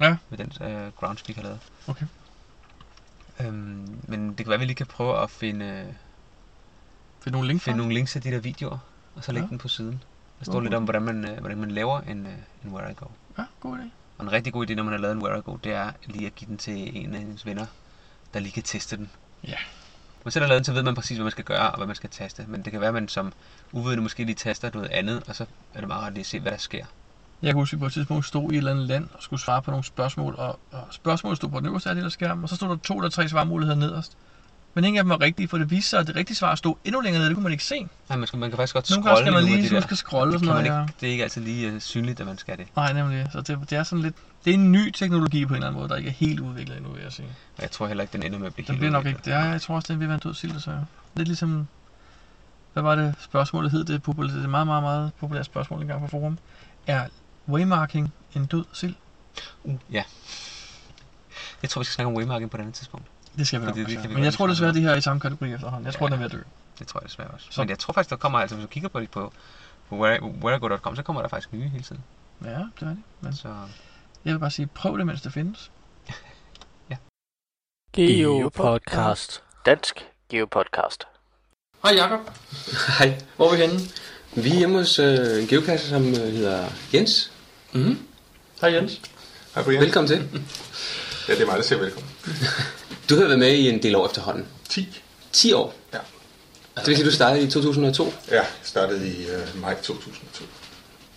Ja. Med den øh, Groundspeak, jeg har lavet. Okay. Øhm, men det kan være, at vi lige kan prøve at finde, Find nogle link finde nogle links til de der videoer, og så lægge Ja. den på siden. Der står Okay. lidt om, hvordan man, øh, hvordan man laver en, øh, en Where I Go. Ja, god idé. Og en rigtig god idé, når man har lavet en Where I Go, det er lige at give den til en af ens venner, der lige kan teste den. Ja. Man selv har lavet den, så ved man præcis, hvad man skal gøre og hvad man skal taste. Men det kan være, at man som uvidende måske lige taster noget andet, og så er det meget rart lige at se, hvad der sker. Jeg kan huske, at vi på et tidspunkt stod i et eller andet land og skulle svare på nogle spørgsmål, og, og spørgsmålet stod på den øverste del af skærmen, og så stod der to eller tre svarmuligheder nederst. Men ingen af dem var rigtige, for det viste sig, at det rigtige svar stod endnu længere nede, det kunne man ikke se. Nej, man, skal, man kan faktisk godt Nogle scrolle skal man nogle af lige de man skal scrolle og det, sådan noget. Ja. ikke, det er ikke altid lige uh, synligt, at man skal det. Nej, nemlig. Så det, det er sådan lidt... Det er en ny teknologi på en eller anden måde, der ikke er helt udviklet endnu, vil jeg sige. Og jeg tror heller ikke, den ender med at blive Den helt bliver nok ikke... udviklet. Det er, jeg tror også, den vil være en død sild, så Lidt ligesom... Hvad var det spørgsmålet hed? Det populært, det er et meget, meget, meget populært spørgsmål engang på forum. Er waymarking en død sild? Uh, ja. Jeg tror, vi skal snakke om waymarking på et andet tidspunkt. Det skal vi nok det gøre. vi Men jeg tror desværre, det her er i samme kategori efterhånden. Jeg tror, Ja. den er ved at dø. Det tror jeg desværre også. Så-. Men jeg tror faktisk, der kommer altså, hvis du kigger på det på, på where- whereago.com, så kommer der faktisk nye hele tiden. Ja, det er det. Men Så Jeg vil bare sige, prøv det, mens det findes. Geopodcast. Dansk Geopodcast. Hej Jacob. Hej. Hvor er vi henne? Vi er hjemme hos øh, en geocacher, som øh, hedder Jens. Mm. Hej Jens. Hej Brian. Velkommen til. Ja, det er mig, der siger velkommen. Du har været med i en del år efterhånden. 10. 10 år. Ja. Det vil sige, du startede i 2002. Ja, jeg startede i øh, maj 2002.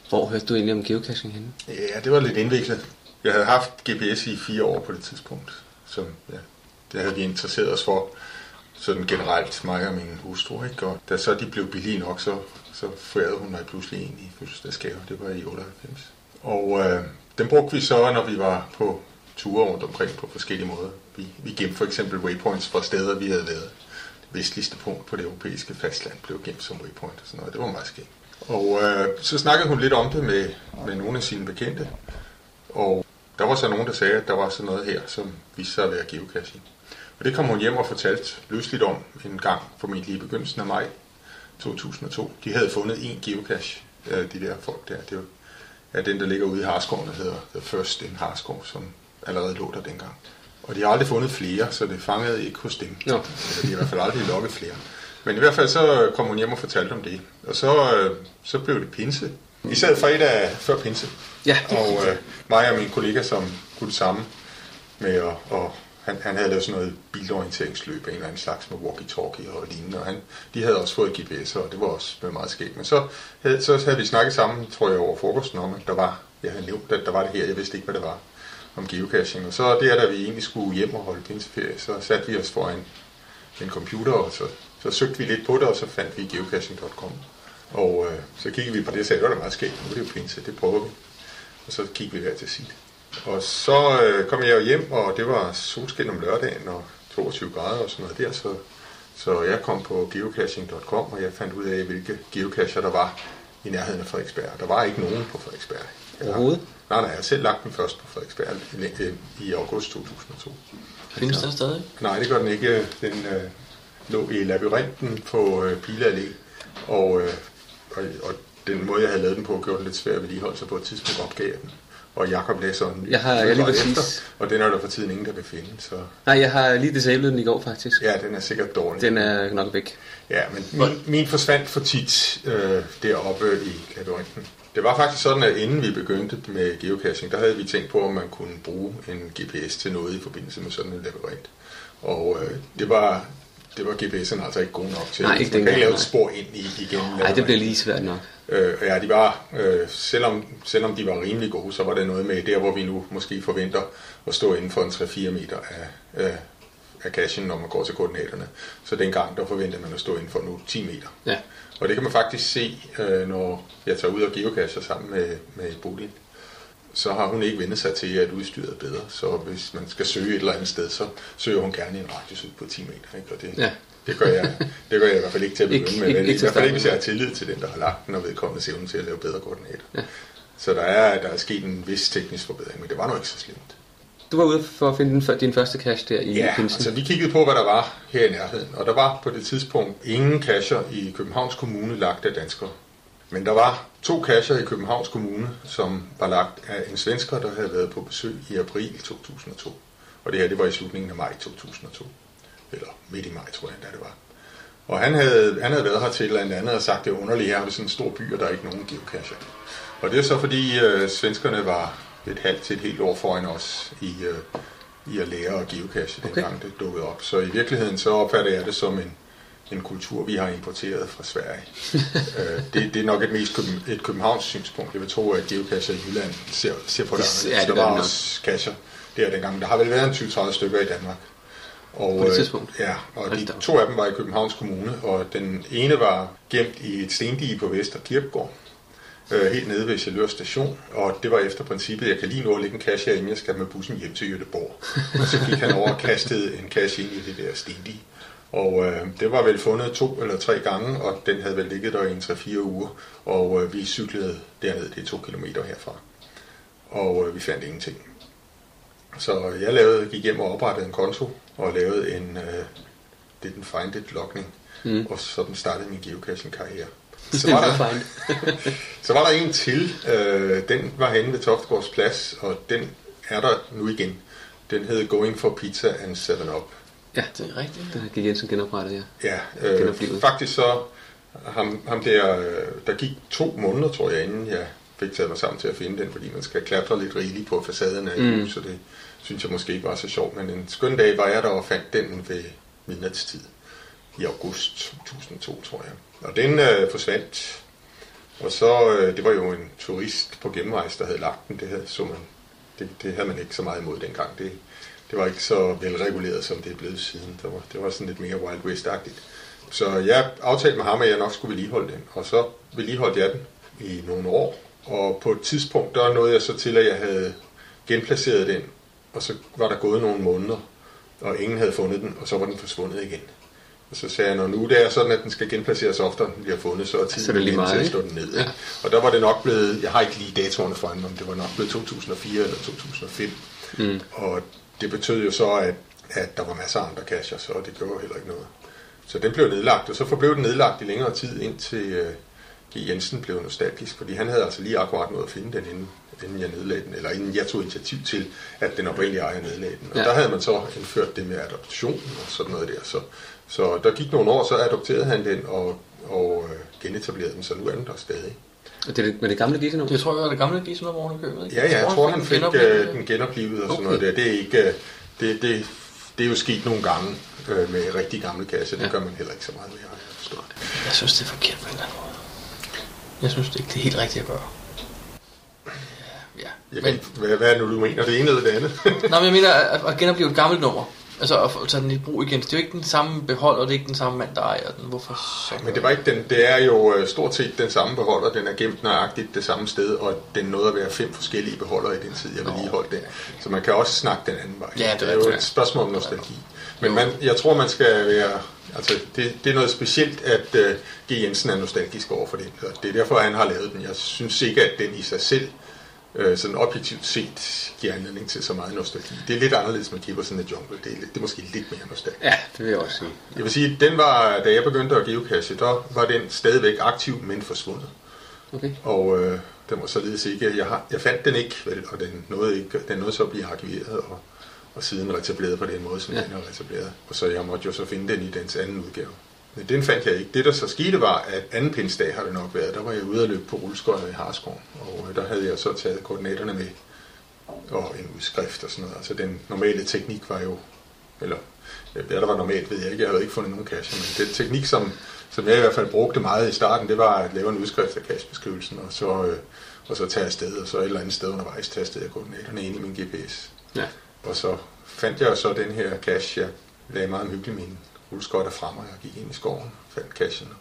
Hvor hørte du egentlig om geocaching henne? Ja, det var lidt indviklet. Jeg havde haft GPS i fire år på det tidspunkt, som ja, det havde vi interesseret os for sådan generelt, mig og min hustru. Ikke? Og da så de blev billige nok, så, så forærede hun mig pludselig en i fødselsdagsgave. Det var i 98. Og øh, den brugte vi så, når vi var på ture rundt omkring på forskellige måder. Vi, vi gemte for eksempel waypoints fra steder, vi havde været. Det vestligste punkt på det europæiske fastland blev gemt som waypoint og sådan noget. Det var meget skægt. Og øh, så snakkede hun lidt om det med, med nogle af sine bekendte. Og der var så nogen, der sagde, at der var sådan noget her, som viste sig at være geocaching. Og det kom hun hjem og fortalte løsligt om en gang, formentlig i begyndelsen af maj 2002. De havde fundet en geocache, øh, de der folk der. Det var ja, den, der ligger ude i Harskoven, der hedder The First in Harskov, som allerede lå der dengang. Og de har aldrig fundet flere, så det fangede ikke hos dem. Eller de har i hvert fald aldrig lukket flere. Men i hvert fald så kom hun hjem og fortalte om det. Og så, øh, så blev det pinse. Vi sad fredag før pinse, Ja, og øh, mig og min kollega, som kunne det samme med at, og han, han havde lavet sådan noget bilorienteringsløb af en eller anden slags med walkie-talkie og lignende, og han, de havde også fået GPS, og det var også meget skægt. Men så havde, så havde vi snakket sammen, tror jeg, over frokosten om, at der var, jeg havde nævnt, at der var det her, jeg vidste ikke, hvad det var, om geocaching. Og så der, da vi egentlig skulle hjem og holde pinseferie, så satte vi os foran en, computer, og så, så søgte vi lidt på det, og så fandt vi geocaching.com. Og øh, så kiggede vi på det og sagde, det var da meget skægt, nu er det jo pinse, det prøver vi. Og så kiggede vi hver til sit. Og så øh, kom jeg jo hjem, og det var solskin om lørdagen, og 22 grader og sådan noget der, så, så jeg kom på geocaching.com, og jeg fandt ud af, hvilke geocacher der var i nærheden af Frederiksberg. Der var ikke nogen på Frederiksberg. Jeg har- Overhovedet? Nej, nej, jeg har selv lagt den først på Frederiksberg i, i, i august 2002. Findes den stadig? Nej, det gør den ikke. Den øh, lå i labyrinten på øh, Pile Allé, og, øh, og, og den måde, jeg havde lavet den på, gjorde det lidt svært at vedligeholde, så på et tidspunkt opgav jeg den. Og Jakob lagde sådan en Jeg har- jeg lige præcis- og den er der for tiden ingen, der vil finde, så Nej, jeg har lige disabled den i går faktisk. ja, den er sikkert dårlig. Den er nok væk. Ja, men min, min forsvandt for tit øh, deroppe i labyrinten. Det var faktisk sådan, at inden vi begyndte med geocaching, der havde vi tænkt på, om man kunne bruge en GPS til noget i forbindelse med sådan en labyrint. Og øh, det var, det var GPS'erne altså ikke gode nok til. Nej, ikke man kan ikke lave et spor ind i, igennem Nej, det bliver lige svært nok. Øh, ja, de var, øh, selvom, selvom de var rimelig gode, så var det noget med der, hvor vi nu måske forventer at stå inden for en 3-4 meter af, af, af cachen, når man går til koordinaterne. Så dengang, der forventede man at stå inden for nu 10 meter. Ja. Og det kan man faktisk se, øh, når jeg tager ud og geocacher sammen med, med Bodil. Så har hun ikke vendt sig til, at udstyret er bedre. Så hvis man skal søge et eller andet sted, så søger hun gerne i en radius ud på 10 meter. Ikke? Og det, Ja. Det, gør jeg, det gør jeg i hvert fald ikke til at begynde Ikke- med. ikke- Men ikke I hvert fald ikke, hvis jeg har tillid til den, der har lagt den, og vedkommende evne til at lave bedre koordinater. Ja. Så der er, der er sket en vis teknisk forbedring, men det var nu ikke så slemt. Du var ude for at finde den, din første cache der i Ja, pinsen. altså vi kiggede på, hvad der var her i nærheden, og der var på det tidspunkt ingen cacher i Københavns Kommune lagt af danskere. Men der var to cacher i Københavns Kommune, som var lagt af en svensker, der havde været på besøg i april 2002. Og det her, det var i slutningen af maj 2002. Eller midt i maj, tror jeg endda det var. Og han havde, han havde været her til eller andet og sagt, det er underligt, her er det sådan en stor by, og der er ikke nogen geocacher. Og det er så fordi øh, svenskerne var et halvt til et helt år foran os i, øh, i at lære at geocache, Okay. dengang det dukkede op. Så i virkeligheden så opfatter jeg det som en, en kultur, vi har importeret fra Sverige. øh, det, det er nok et mest køben, et Københavns synspunkt. Jeg vil tro, at geocacher i Jylland ser, ser på det Det- ja, det der var også cacher der dengang. Der har vel været en 20-30 stykker i Danmark. Og, På det øh, tidspunkt? Ja, og de to af dem var i Københavns Kommune, og den ene var gemt i et stendige på Vester Kirkegård, øh, helt nede ved Chalør station, og det var efter princippet, jeg kan lige nå at lægge en cache herinde, jeg skal med bussen hjem til Jødeborg. og så gik han over og kastede en cache ind i det der stendige. Og øh, det var vel fundet to eller tre gange, og den havde vel ligget der i en 3-4 uger, og øh, vi cyklede derned, det er to kilometer herfra. Og øh, vi fandt ingenting. Så jeg lavede, gik hjem og oprettede en konto, og lavede en øh, didn't find it logning, Mm. og sådan startede min geocaching-karriere. Så var, der, så var der en til. Øh, den var henne ved Toftgårds Plads, og den er der nu igen. Den hed Going for Pizza and 7-Up. Ja, Det er rigtigt. den har G. Jensen genoprettet, ja. Ja, øh, faktisk så, ham, ham der, øh, der gik to måneder, tror jeg, inden jeg fik taget mig sammen til at finde den, fordi man skal klatre lidt rigeligt på facaden af Mm. så det synes jeg måske ikke var så sjovt. Men en skøn dag var jeg der og fandt den ved midnatstid i august 2002, tror jeg. Og den øh, forsvandt, og så, øh, det var jo en turist på gennemrejse, der havde lagt den, det havde, så man, det, det havde man ikke så meget imod dengang. Det, det var ikke så velreguleret, som det er blevet siden. Det var, det var sådan lidt mere Wild West-agtigt. Så jeg aftalte med ham, at jeg nok skulle vedligeholde den, og så vedligeholdt jeg den i nogle år. Og på et tidspunkt, der nåede jeg så til, at jeg havde genplaceret den, og så var der gået nogle måneder, og ingen havde fundet den, og så var den forsvundet igen. Og så sagde jeg, når nu det er sådan, at den skal genplaceres oftere, den bliver fundet, så er tiden Så er det lige inde til meget, at slå den ned. Ja. Og der var det nok blevet, jeg har ikke lige datoerne foran mig, men det var nok blevet 2004 eller 2005. Mm. Og det betød jo så, at, at der var masser af andre cacher, så det gjorde heller ikke noget. Så den blev nedlagt, og så forblev den nedlagt i længere tid, indtil uh, G. Jensen blev nostalgisk, fordi han havde altså lige akkurat noget at finde den, inden, inden jeg nedlagde den, eller inden jeg tog initiativ til, at den oprindelige ejer nedlagde den. Og Ja. der havde man så indført det med adoption og sådan noget der. Så, så der gik nogle år, så adopterede han den og, og øh, genetablerede den, så nu er den der stadig. Og det er det, med det gamle Gisenum? Det tror jeg var det gamle Gisum, hvor han købet. ikke? Ja, ja, jeg tror, han fik genoplivet. øh, den genoplevet og sådan Okay. noget der. Det er ikke... øh, Det, det, det er jo sket nogle gange øh, med rigtig gamle kasser. Det Ja. gør man heller ikke så meget mere, har jeg forstået. Jeg synes, det er forkert på en eller anden måde. Jeg synes det ikke, det er helt rigtigt at gøre. Ja, Jeg men, hvad, hvad er det nu, du mener? Det ene eller det andet? nej, men jeg mener, at, at genopleve et gammelt nummer. Altså at få- tage den i brug igen. Det er jo ikke den samme beholder, det er ikke den samme mand, der ejer den. Hvorfor så? Men det var ikke den. Det er jo øh, stort set den samme beholder. Den er gemt nøjagtigt det samme sted, og den nåede at være fem forskellige beholdere i den tid, jeg vedligeholdt den. Så man kan også snakke den anden vej. Ja, det er det er jo et spørgsmål om nostalgi. Men man, jeg tror, man skal være... Altså, det, det er noget specielt, at uh, G. Jensen er nostalgisk over for det. Og det er derfor, han har lavet den. Jeg synes ikke, at den i sig selv øh, sådan objektivt set giver anledning til så meget nostalgi. Det er lidt anderledes med Kippersen af Jungle. Det er, det er måske lidt mere nostalgisk. Ja, det vil jeg også sige. Jeg vil sige, den var, da jeg begyndte at geocache, der var den stadigvæk aktiv, men forsvundet. Okay. Og øh, den var således ikke, jeg, har, jeg fandt den ikke, vel, og den nåede, ikke, den nåede så at blive arkiveret, og, og siden retableret på den måde, som Ja. den er retableret. Og så jeg måtte jo så finde den i dens anden udgave. Men den fandt jeg ikke. Det, der så skete, var, at anden pindsdag har det nok været. Der var jeg ude at løbe på rulleskøjter i Harskoven, og øh, der havde jeg så taget koordinaterne med, og en udskrift og sådan noget. Altså den normale teknik var jo, eller hvad der var normalt, ved jeg ikke. Jeg havde ikke fundet nogen cache, men den teknik, som, som jeg i hvert fald brugte meget i starten, det var at lave en udskrift af cachebeskrivelsen, og så, øh, og så tage afsted, og så et eller andet sted undervejs tastede jeg koordinaterne ind i min GPS. Ja. Og så fandt jeg så den her cache, jeg lagde meget hyggeligt min rulleskøjter frem, og jeg gik ind i skoven, fandt cachen, og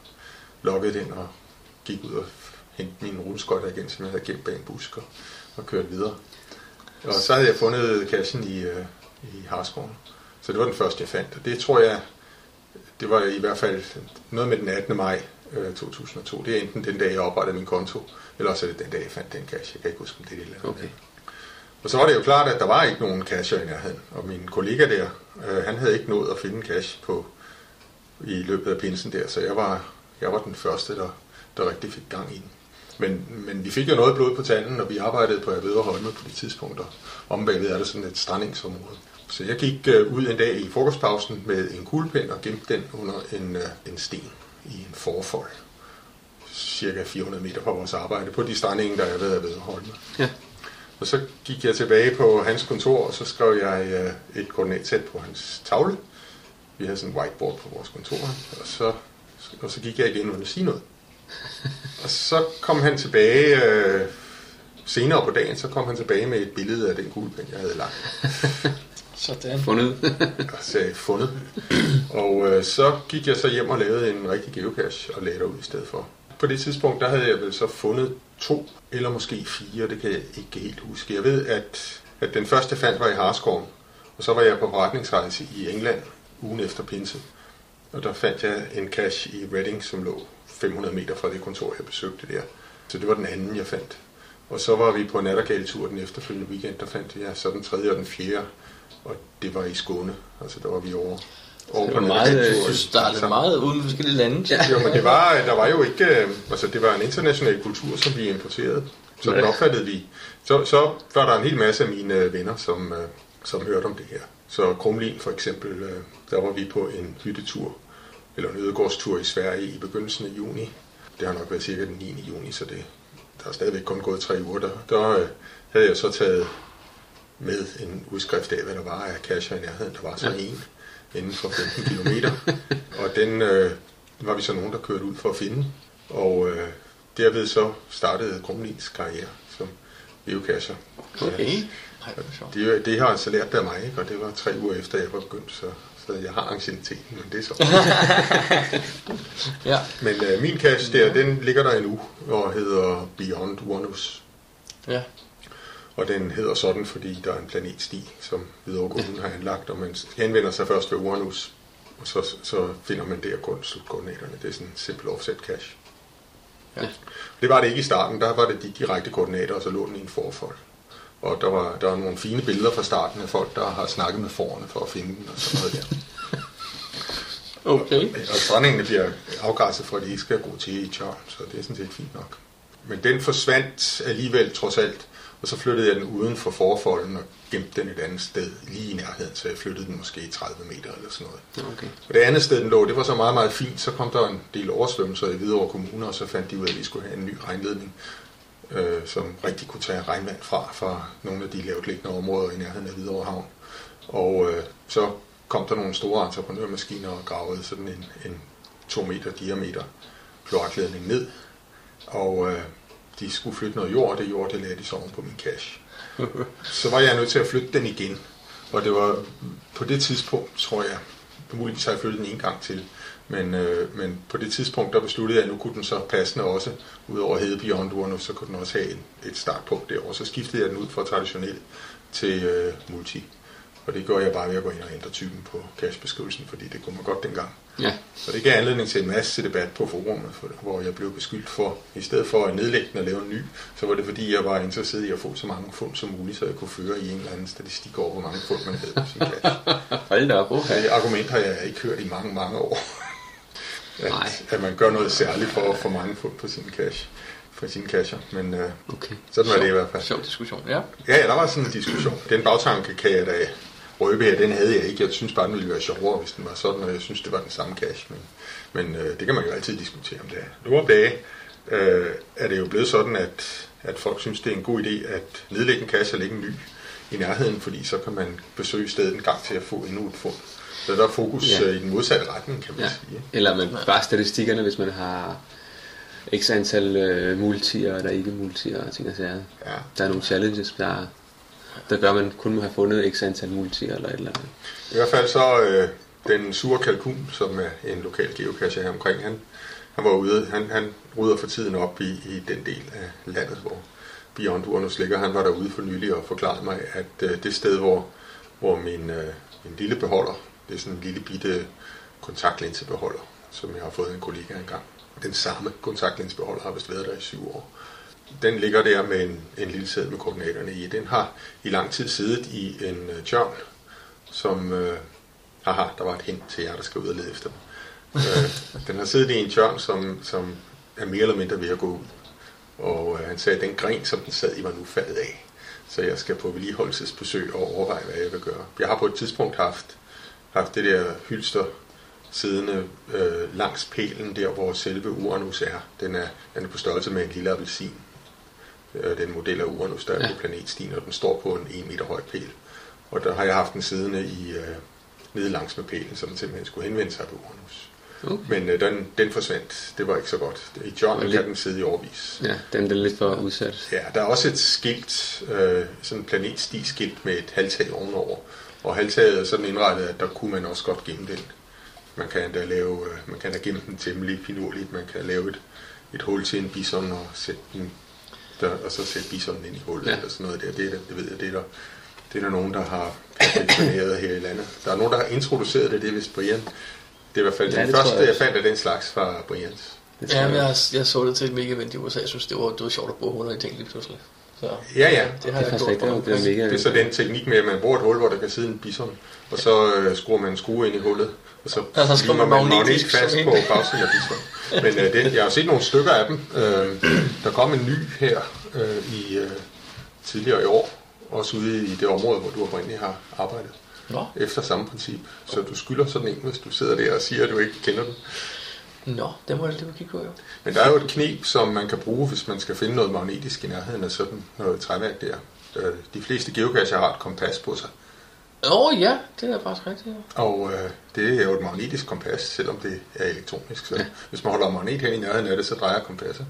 loggede den, og gik ud og hentede mine rulleskøjter igen, som jeg havde gemt bag en busk, og, og kørte videre. Og så havde jeg fundet cachen i, øh, i Harskoven. Så det var den første, jeg fandt. Og det tror jeg, det var i hvert fald noget med den 18. maj øh, 2002. Det er enten den dag, jeg oprettede min konto, eller også er det den dag, jeg fandt den cash. Jeg kan ikke huske, om det er det eller andet. Okay. Og så var det jo klart, at der var ikke nogen cacher i nærheden. Og min kollega der, øh, han havde ikke nået at finde en cache på, i løbet af pinsen der, så jeg var, jeg var den første, der, der rigtig fik gang i den. Men, men vi fik jo noget blod på tanden, og vi arbejdede på Avedre Holme på det tidspunkt, og om bagved er der sådan et strandingsområde. Så jeg gik øh, ud en dag i frokostpausen med en kuglepen og gemte den under en, øh, en sten i en forfold. Cirka 400 meter fra vores arbejde på de strandinger, der er ved Avedre Holme. Ja. Og så gik jeg tilbage på hans kontor, og så skrev jeg øh, et koordinatsæt på hans tavle. Vi havde sådan en whiteboard på vores kontor, og så, og så gik jeg igen uden at sige noget. Og så kom han tilbage, øh, senere på dagen, så kom han tilbage med et billede af den kuglepen, jeg havde lagt. Sådan. Fundet. og sagde fundet. Og øh, så gik jeg så hjem og lavede en rigtig geocache og lagde derud i stedet for. På det tidspunkt, der havde jeg vel så fundet to eller måske fire, det kan jeg ikke helt huske. Jeg ved, at, at den første jeg fandt var i Harskoven, og så var jeg på forretningsrejse i England ugen efter pinse. Og der fandt jeg en cash i Reading, som lå 500 meter fra det kontor, jeg besøgte der. Så det var den anden, jeg fandt. Og så var vi på nattergaletur den efterfølgende weekend, der fandt jeg så den tredje og den fjerde, og det var i Skåne. Altså der var vi over var meget, jeg synes, der er lidt meget uden for forskellige lande. Ja. Jo, men det var, der var jo ikke, øh, altså det var en international kultur, som vi importerede. Så den Ja. opfattede vi. Så, så var der en hel masse af mine øh, venner, som, øh, som hørte om det her. Så Krumlin for eksempel, øh, der var vi på en hyttetur, eller en ødegårdstur i Sverige i begyndelsen af juni. Det har nok været cirka den 9. juni, så det, der er stadigvæk kun gået tre uger. Der, der øh, havde jeg så taget med en udskrift af, hvad der var af cacher i nærheden. Der var så en inden for 15 km. Og den øh, var vi så nogen, der kørte ud for at finde. Og øh, derved så startede Grumlins karriere som geocacher. Okay. Nej, det. Det, har altså lært af mig, ikke? og det var tre uger efter, jeg var begyndt, så, så jeg har ancieniteten, men det er så. Ja. men øh, min cache der, den ligger der endnu, og hedder Beyond Onus. Ja. Og den hedder sådan, fordi der er en planetsti, som Kommune har anlagt, og man henvender sig først ved Uranus, og så, så finder man der kun slutkoordinaterne. Det er sådan en simpel offset cache. Ja. Det var det ikke i starten, der var det de direkte koordinater, og så lå den i en forfold. Og der var, der var nogle fine billeder fra starten af folk, der har snakket med forerne for at finde den og sådan noget der. Okay. Og strandingene bliver afgræsset for, at de ikke skal gå til i tørn, så det er sådan set fint nok. Men den forsvandt alligevel trods alt, og så flyttede jeg den uden for forfolden og gemte den et andet sted, lige i nærheden, så jeg flyttede den måske 30 meter eller sådan noget. Okay. Og det andet sted, den lå, det var så meget, meget fint. Så kom der en del oversvømmelser i Hvidovre Kommune, og så fandt de ud af, at de skulle have en ny regnledning, øh, som rigtig kunne tage regnvand fra, fra nogle af de lavt liggende områder i nærheden af Hvidovre Havn. Og øh, så kom der nogle store entreprenørmaskiner og gravede sådan en, en to meter diameter kloakledning ned. Og øh, de skulle flytte noget jord, og det jord, det lagde de så oven på min cash. Så var jeg nødt til at flytte den igen. Og det var på det tidspunkt, tror jeg, muligvis har jeg flyttet den en gang til, men, øh, men på det tidspunkt, der besluttede jeg, at nu kunne den så passende også, udover over Hede Beyond nu, så kunne den også have en, et startpunkt derovre. Så skiftede jeg den ud fra traditionel til øh, multi. Og det gjorde jeg bare ved at gå ind og ændre typen på cashbeskrivelsen, fordi det kunne man godt dengang. Ja. Så det gav anledning til en masse debat på forumet, for, hvor jeg blev beskyldt for, i stedet for at nedlægge den og lave en ny, så var det fordi, jeg var interesseret i at få så mange fund som muligt, så jeg kunne føre i en eller anden statistik over, hvor mange fund man havde på sin cash. Hold da op. Okay. Det argument har jeg ikke hørt i mange, mange år. Nej. At, at man gør noget særligt for at få mange fund på sin cash, på sine casher. Men øh, Okay. sådan var det i hvert fald. Sjov diskussion, ja. Ja, ja, der var sådan en diskussion. Den bagtanke kan jeg da røbe her, den havde jeg ikke. Jeg synes bare, den ville være sjovere, hvis den var sådan, og jeg synes, det var den samme cash. Men, men øh, det kan man jo altid diskutere om det er. Nu om dage øh, er det jo blevet sådan, at, at folk synes, det er en god idé at nedlægge en cash og lægge en ny i nærheden, fordi så kan man besøge stedet en gang til at få endnu et fund. Så der er fokus Ja. ja. i den modsatte retning, kan man ja. sige. Eller man, bare statistikkerne, hvis man har x antal øh, multier eller ikke multier og ting og sager. Ja. Der er nogle challenges, der, der gør, at man kun må have fundet x antal multier eller et eller andet. I hvert fald så øh, den sure kalkun, som er en lokal geocacher her omkring, han, han var ude, han, han rydder for tiden op i, i den del af landet, hvor Beyond Uranus ligger. Han var derude for nylig og forklarede mig, at øh, det sted, hvor, hvor min, øh, min lille beholder, det er sådan en lille bitte kontaktlinsebeholder, som jeg har fået en kollega engang. Den samme kontaktlinsebeholder har vist været der i syv år. Den ligger der med en, en lille sæd med koordinaterne i. Den har i lang tid siddet i en øh, tjørn, som... Øh, aha, der var et hint til jer, der skal ud og lede efter dem. øh, den har siddet i en tjørn, som, som er mere eller mindre ved at gå ud. Og øh, han sagde, at den gren, som den sad i, var nu faldet af. Så jeg skal på vedligeholdelsesbesøg og overveje, hvad jeg vil gøre. Jeg har på et tidspunkt haft, haft det der hylster siddende øh, langs pælen, der hvor selve Uranus er. Den er, den er på størrelse med en lille appelsin. Øh, den model af Uranus, der er Ja. på planetstien, og den står på en 1 meter høj pæl. Og der har jeg haft den siddende i, øh, nede langs med pælen, så den simpelthen skulle henvende sig på Uranus. Okay. Men øh, den, den forsvandt. Det var ikke så godt. I John kan lidt- den sidde i overvis. Ja, den er lidt for udsat. Ja, der er også et skilt, øh, sådan en planetstiskilt med et halvtag ovenover. Og halvtaget er sådan indrettet, at der kunne man også godt gemme den. Man kan da lave, øh, man kan da gemme den temmelig finurligt. Man kan lave et, et hul til en bison og sætte den der, og så sætte bisonen ind i hullet Ja. eller sådan noget der. Det, er, der- det ved jeg, det er der, det er der nogen, der har perfektioneret her i landet. Der er nogen, der har introduceret det, det er vist Brian. Det er i hvert fald Ja, den det første, jeg jeg, fandt af den slags fra Brians. Det Ja, men jeg. jeg, så det til et mega event i USA. Jeg synes, det var, det var sjovt at bruge 100 i ting lige pludselig. Så Ja, ja. det har Det er jeg gjort. rigtigt. Det er for- mega... Det er så den teknik med, at man bruger et hul, hvor der kan sidde en bison, og så øh, skruer man en skrue ind i hullet, så Ja, så man man magnet magnetisk fast på en. bagsiden af bison. Men øh, det, jeg har set nogle stykker af dem. Øh, der kom en ny her øh, i øh, tidligere i år, også ude i det område, hvor du oprindeligt har arbejdet. Nå, Efter samme princip. Så du skylder sådan en, hvis du sidder der og siger, at du ikke kender den. nå, det må jeg lige kigge på, jo. Men der er jo et knep, som man kan bruge, hvis man skal finde noget magnetisk i nærheden af sådan noget træværk der. Øh, De fleste geocacher har et kompas på sig. Åh oh, ja, det er faktisk rigtigt. Ja. Og øh, det er jo et magnetisk kompas, selvom det er elektronisk. Så ja. hvis man holder magnet hen i nærheden af det, så drejer kompasset.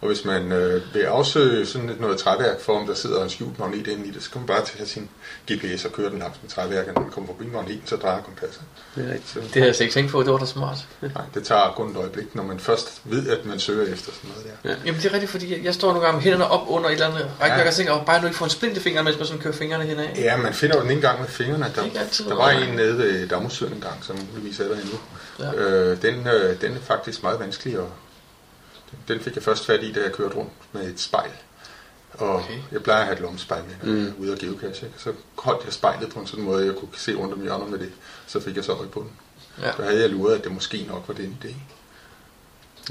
Og hvis man øh, vil afsøge sådan et noget træværk for, om der sidder en skjult magnet inde i det, så kan man bare tage sin GPS og køre den langs med træværket. Når man kommer forbi magneten, så drejer kompasset. Det er rigtigt. Så, Det havde jeg slet ikke tænkt på, det var da smart. nej, det tager kun et øjeblik, når man først ved, at man søger efter sådan noget der. Jamen det er rigtigt, fordi jeg- jeg står nogle gange med hænderne op under et eller andet rækværk Ja. og tænker, oh, bare nu ikke får en splint i fingeren, mens man sådan kører fingrene henad. Ja, man finder jo den ikke engang med fingrene. Der, altid, der var en nede ved Damusøen en gang, som muligvis er der endnu. Ja. Øh, den, øh, den er faktisk meget vanskelig, og den fik jeg først fat i, da jeg kørte rundt med et spejl. Og Okay. jeg plejer at have et lommespejl med, Mm. er ude og geocache. ikke? Så holdt jeg spejlet på en sådan måde, at jeg kunne se rundt om hjørnet med det. Så fik jeg så øje på den. Ja. Der havde jeg luret, at det måske nok var den idé.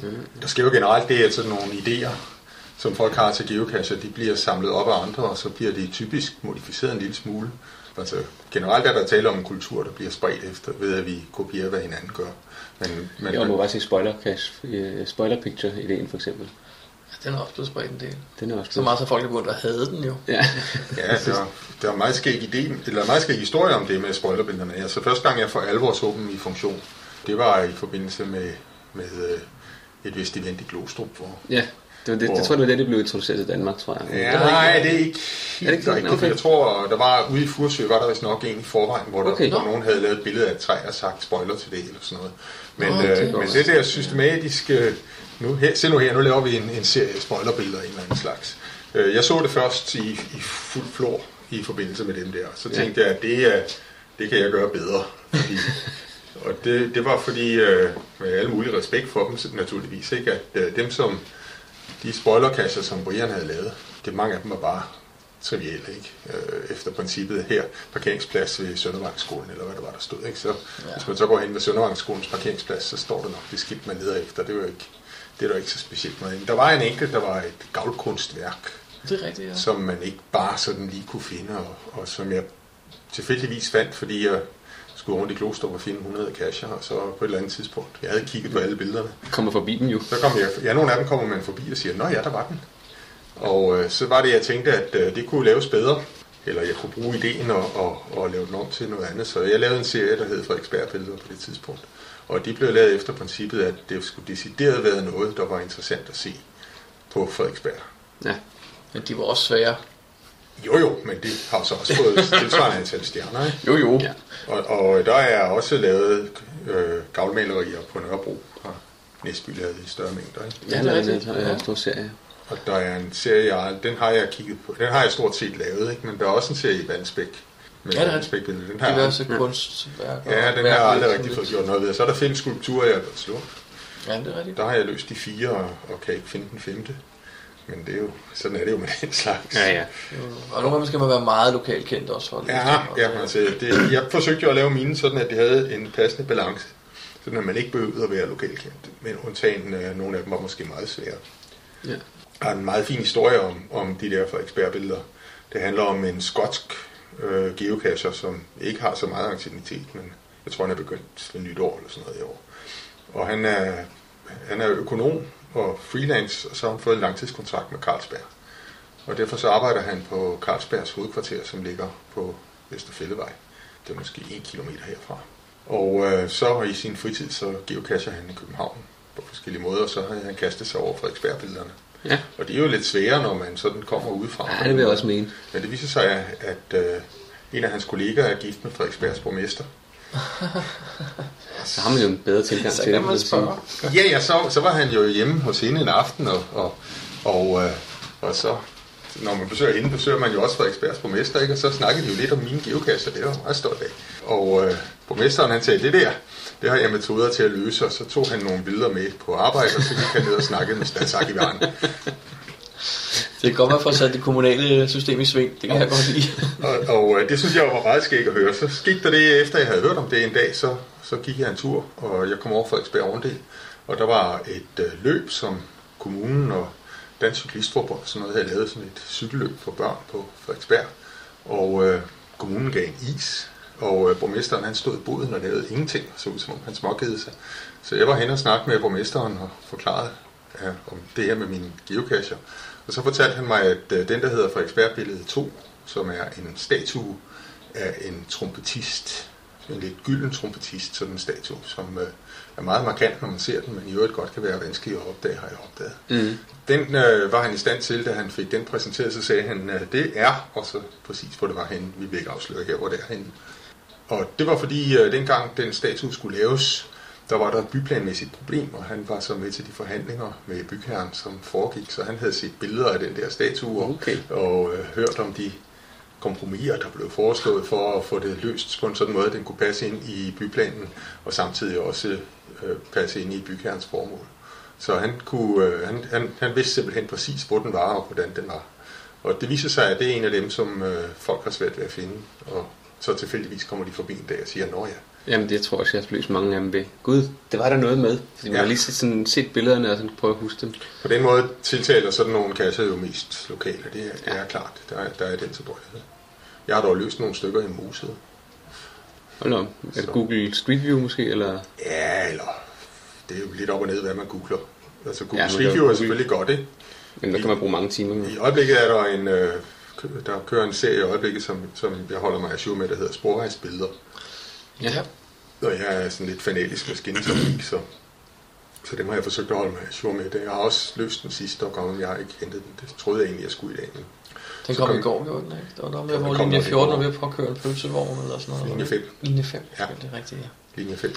Mm. Der sker jo generelt det, at sådan nogle idéer, som folk har til geocacher, de bliver samlet op af andre, og så bliver de typisk modificeret en lille smule. Altså, generelt er der tale om en kultur, der bliver spredt efter, ved at vi kopierer, hvad hinanden gør. Men, men, Jeg må bare sige spoiler, cache, øh, spoiler picture ideen for eksempel. Den er også blevet spredt en del. Den er også Så meget, så folk er begyndt at hade den jo. Ja. Ja, der, der er meget skæg idé, eller meget skæg historie om det med spoilerbillederne. Altså første gang jeg for alvor så dem i funktion, det var i forbindelse med, med øh, et vist event i Glostrup, hvor ja. Det, var det, det, tror jeg, det var det, det blev introduceret til Danmark, tror jeg. Ja, nej, det er ikke Er det ikke helt det? rigtigt. Okay. Jeg tror, der var ude i Fursø, var der vist nok en i forvejen, hvor, der, Okay. hvor nogen havde lavet et billede af et træ og sagt spoiler til det eller sådan noget. Men, det er øh, men det der systematiske, nu, her, se nu her, nu laver vi en, en serie spoilerbilleder af en eller anden slags. Øh, Jeg så det først i, i fuld flor i forbindelse med dem der. Så Ja. tænkte jeg, at det, er, det kan jeg gøre bedre. Fordi, og det, det var fordi, øh, med alle mulige respekt for dem naturligvis, ikke? at øh, dem som de spoilerkasser, som Brian havde lavet, det mange af dem var bare triviale, ikke? Øh, efter princippet her, parkeringsplads ved Søndervangsskolen, eller hvad der var, der stod. Ikke? Så ja. hvis man så går hen ved Søndervangsskolens parkeringsplads, så står der nok det skilt, man leder efter. Det, var ikke, det er der ikke så specielt meget. Der var en enkelt, der var et gavlkunstværk, Det er rigtigt, ja. som man ikke bare sådan lige kunne finde, og, og som jeg tilfældigvis fandt, fordi jeg skulle rundt i Klostrup og finde 100 kasser, og så på et eller andet tidspunkt, jeg havde kigget på alle billederne, Kommer forbi dem jo. så kom jeg, ja, nogle af dem kommer man forbi og siger, nå ja, der var den. Og øh, så var det, jeg tænkte, at øh, det kunne laves bedre, eller jeg kunne bruge ideen og, og, og lave den om til noget andet. Så jeg lavede en serie, der hed Frederiksberg-billeder på det tidspunkt. Og de blev lavet efter princippet, at det skulle decideret være noget, der var interessant at se på Frederiksberg. Ja. Men de var også svære. Jo jo, men det har så også fået tilsvarende antal stjerner. Ikke? Jo, jo. Ja. Og, og der er også lavet øh, gavlmalerier på Nørrebro, har Næsby lavet i større mængder. Ikke? Ja, Ja, det er det er en Ja. ja. stor serie. Og der er en serie, jeg, den har jeg kigget på. Den har jeg stort set lavet, ikke? men der er også en serie i Vandsbæk. Med Ja, det er Vandsbæk Den har jeg, Diverse kunstværker. ja, den har jeg aldrig rigtig fået gjort noget ved. Så er der fem skulpturer, jeg har slået. Ja, det er rigtigt. Der har jeg løst de fire, og, og kan ikke finde den femte. Men det er jo, sådan er det jo med den slags. Ja, ja. Og nogle gange skal man være meget lokalt kendt også for Ja, det. Ja altså, det, jeg forsøgte jo at lave mine sådan, at de havde en passende balance. Sådan at man ikke behøvede at være lokalkendt. Men undtagen øh, nogle af dem var måske meget svære. Ja. Der er en meget fin historie om, om de der Frederiksberg-billeder. Det handler om en skotsk øh, geocacher, som ikke har så meget aktivitet, men jeg tror, han er begyndt ved nytår eller sådan noget i år. Og han er, han er økonom og freelance, og så har han fået en langtidskontrakt med Carlsberg. Og derfor så arbejder han på Carlsbergs hovedkvarter, som ligger på Vesterfællevej. Det er måske en kilometer herfra. Og øh, så i sin fritid, så geocacher han i København på forskellige måder, og så har han kastet sig over Frederiksberg-billederne. Ja. Og det er jo lidt sværere, når man sådan kommer udefra. ja, det vil jeg også mene. Men det viser sig, at øh, en af hans kollegaer er gift med Frederiksbergs borgmester. Så har man jo en bedre tilgang Så til det. spørge. Ja, ja, så, så var han jo hjemme hos hende en aften, og, og, og, øh, og så, når man besøger hende, besøger man jo også Frederiksbergs borgmester, ikke? og så snakkede de jo lidt om mine geokasser, det var jeg meget stolt af. Og øh, borgmesteren han sagde, det der, det har jeg metoder til at løse, og så tog han nogle billeder med på arbejde, og så gik han ned og snakkede med statsarkivaren. Det kan godt være for at sætte det kommunale system i sving. Det kan jeg godt lide. Og, og øh, det synes jeg var meget skægt at høre. Så skete der det, efter jeg havde hørt om det en dag, så, så gik jeg en tur, og jeg kom over Frederiksberg Ovendel. Og der var et øh, løb, som kommunen og Dansk Cyklistforbund og sådan noget havde lavet sådan et cykelløb for børn på Frederiksberg. Og øh, kommunen gav en is, og øh, borgmesteren han stod i boden og lavede ingenting, så ud som om han småkede sig. Så jeg var hen og snakkede med borgmesteren og forklarede ja, om det her med mine geocacher. Og så fortalte han mig, at øh, den, der hedder Frederiksberg-billede 2, som er en statue af en trompetist, en lidt gylden trompetist, sådan en statue, som øh, er meget markant, når man ser den, men i øvrigt godt kan være vanskelig at opdage, har jeg opdaget. Mm. Den øh, var han i stand til, da han fik den præsenteret, så sagde han, øh, det er, og så præcis hvor det var henne, vi vil ikke afsløre her, hvor det er henne. Og det var fordi, øh, dengang den statue skulle laves, der var der et byplanmæssigt problem, og han var så med til de forhandlinger med bygherren, som foregik, så han havde set billeder af den der statue, og, Okay. og øh, hørt om de kompromiser, der blev foreslået for at få det løst på en sådan måde, at den kunne passe ind i byplanen, og samtidig også øh, passe ind i bygherrens formål. Så han, kunne, øh, han, han, han vidste simpelthen præcis, hvor den var og hvordan den var. Og det viser sig, at det er en af dem, som øh, folk har svært ved at finde, og så tilfældigvis kommer de forbi en dag og siger, nå ja, Jamen, det tror jeg også, jeg har løst mange af dem ved. Gud, det var der noget med. Fordi man Ja. har lige set, sådan, set billederne og sådan prøve at huske dem. På den måde tiltaler sådan nogle kasser jo mest lokale, det er, det er klart. Der er, der er den tilbøjelighed. Jeg har dog løst nogle stykker i Mosed. Hold op. Er det Google Street View måske, eller? Ja, eller det er jo lidt op og ned, hvad man googler. Altså Google Ja, ja, Street View er selvfølgelig godt, ikke? Men der kan man bruge mange timer med. I øjeblikket er der en, øh, der kører en serie i øjeblikket, som, som jeg holder mig assur med, der hedder Sporvejsbilleder. Ja. Og jeg er sådan lidt fanatisk med skinnetrafik, så, så dem har jeg forsøgt at holde mig assur med. Det. Jeg har også løst den sidste gang, jeg har ikke hentet den. Det troede jeg egentlig, jeg skulle i dag. Men Den kom kom- i går, gjorde den ikke? Det var noget med, Ja, hvor linje nok i 14 går. var ved at påkøre en pølsevogn eller sådan noget. linje 5, Linje 5, Ja. ja. det er rigtigt, ja. linje 5.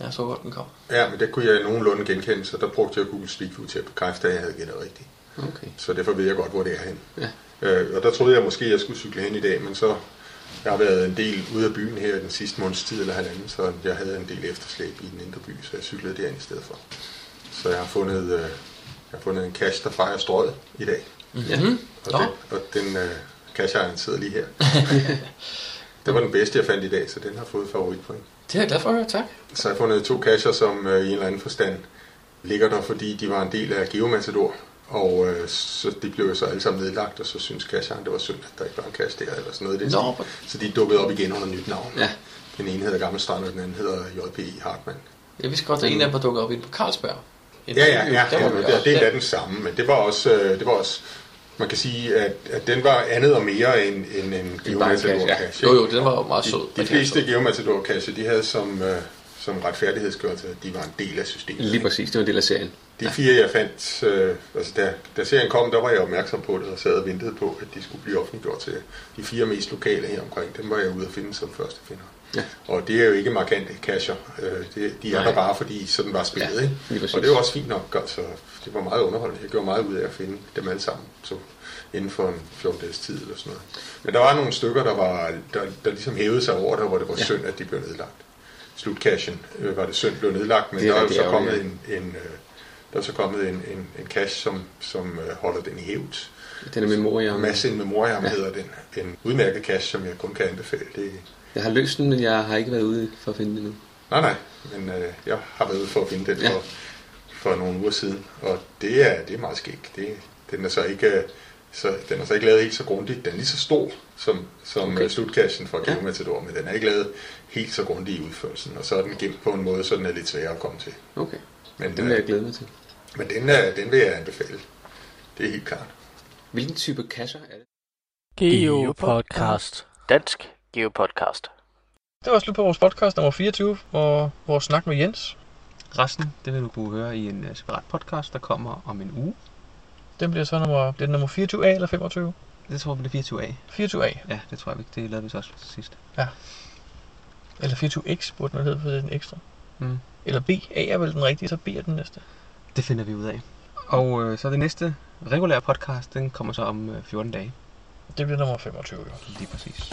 Jeg så godt, den kom. Ja, men det kunne jeg nogenlunde genkende, så der brugte jeg Google Street View til at bekræfte, at jeg havde gættet rigtigt. Okay. Så derfor ved jeg godt, hvor det er hen. Ja. Øh, og der troede jeg måske, at jeg skulle cykle hen i dag, men så jeg har været en del ude af byen her den sidste måneds tid eller halvanden, så jeg havde en del efterslæb i den indre by, så jeg cyklede derind i stedet for. Så jeg har fundet, øh, jeg har fundet en cache, der fejrer strøget i dag. Ja. Mm. Og Nå. den, og den øh, cache sidder lige her. det var den bedste, jeg fandt i dag, så den har fået favoritpoint. Det er jeg glad for at høre, tak. Så har jeg fundet to cacher, som øh, i en eller anden forstand ligger der, fordi de var en del af Geomatador. Og øh, så de blev jo så alle sammen nedlagt, og så synes cacheren, det var synd, at der ikke var en cache der, eller sådan noget. i Den Nå, så de dukkede op igen under nyt navn. Ja. Den ene hedder Gammel Strand, og den anden hedder J.P.I. Hartmann. jeg vidste godt, at en af dem var dukket op inde på Carlsberg. En- Ja, ja, ja, ja vi det, det er Ja. da den samme, men det var også, øh, det var også man kan sige, at, at den var andet og mere end, end en Geomatador cache, ja. Jo, jo, den var jo meget sød. De, de fleste her Geomatador cache, de havde som, øh, som retfærdighedsgørelse, at de var en del af systemet. Lige præcis, det var en del af serien. De fire, jeg fandt, øh, altså da, da serien kom, der var jeg opmærksom på det og sad og ventede på, at de skulle blive offentliggjort til de fire mest lokale her omkring. Dem var jeg ude at finde som første finder. Ja. Og det er jo ikke markante cacher. Øh, det, de er Nej. der bare, fordi sådan var spillet. Ja, ikke? Og det var også fint nok. Altså, det var meget underholdende. Jeg gjorde meget ud af at finde dem alle sammen. Så inden for en 14 dages tid eller sådan noget. Men der var nogle stykker, der, var, der, der ligesom hævede sig over det, hvor det var ja. synd, at de blev nedlagt. Slutcashen øh, var det synd blev nedlagt, men Det er der er jo så kommet en, en, øh, der er så kommet en, en, en cache, som, som øh, holder den i hævd. Den er memoria. En masse in memoriam Ja. hedder den. En udmærket cache, som jeg kun kan anbefale. Det, Jeg har løst den, men jeg har ikke været ude for at finde den nu. nej, nej, men øh, jeg har været ude for at finde den Ja. for, for nogle uger siden, og det er, det er meget skægt. Det, den er så ikke... øh, Så den er så ikke lavet helt så grundigt. Den er lige så stor som, som Okay. okay. slutkassen fra Ja. Geomatador, men den er ikke lavet helt så grundigt i udførelsen. Og så er den gemt på en måde, så den er lidt sværere at komme til. Okay, Men, den vil jeg øh, glæde mig til. men den, er, den vil jeg anbefale. Det er helt klart. Hvilken type cacher er det? Geopodcast. Dansk Geopodcast. Det var slut på vores podcast nummer 24, hvor vores snak med Jens. Resten, det vil du kunne høre i en separat podcast, der kommer om en uge. Den bliver så nummer, det er nummer 24A eller 25? Det tror jeg bliver 24A. 24A. Ja, det tror jeg ikke. Det lavede vi så også sidst. Eller 24X burde den hedde, for det er den ekstra. Mm. Eller B. A er vel den rigtige, så B er den næste. Det finder vi ud af. Og øh, så det næste regulære podcast, den kommer så om øh, 14 dage. Det bliver nummer 25, jo. Lige præcis.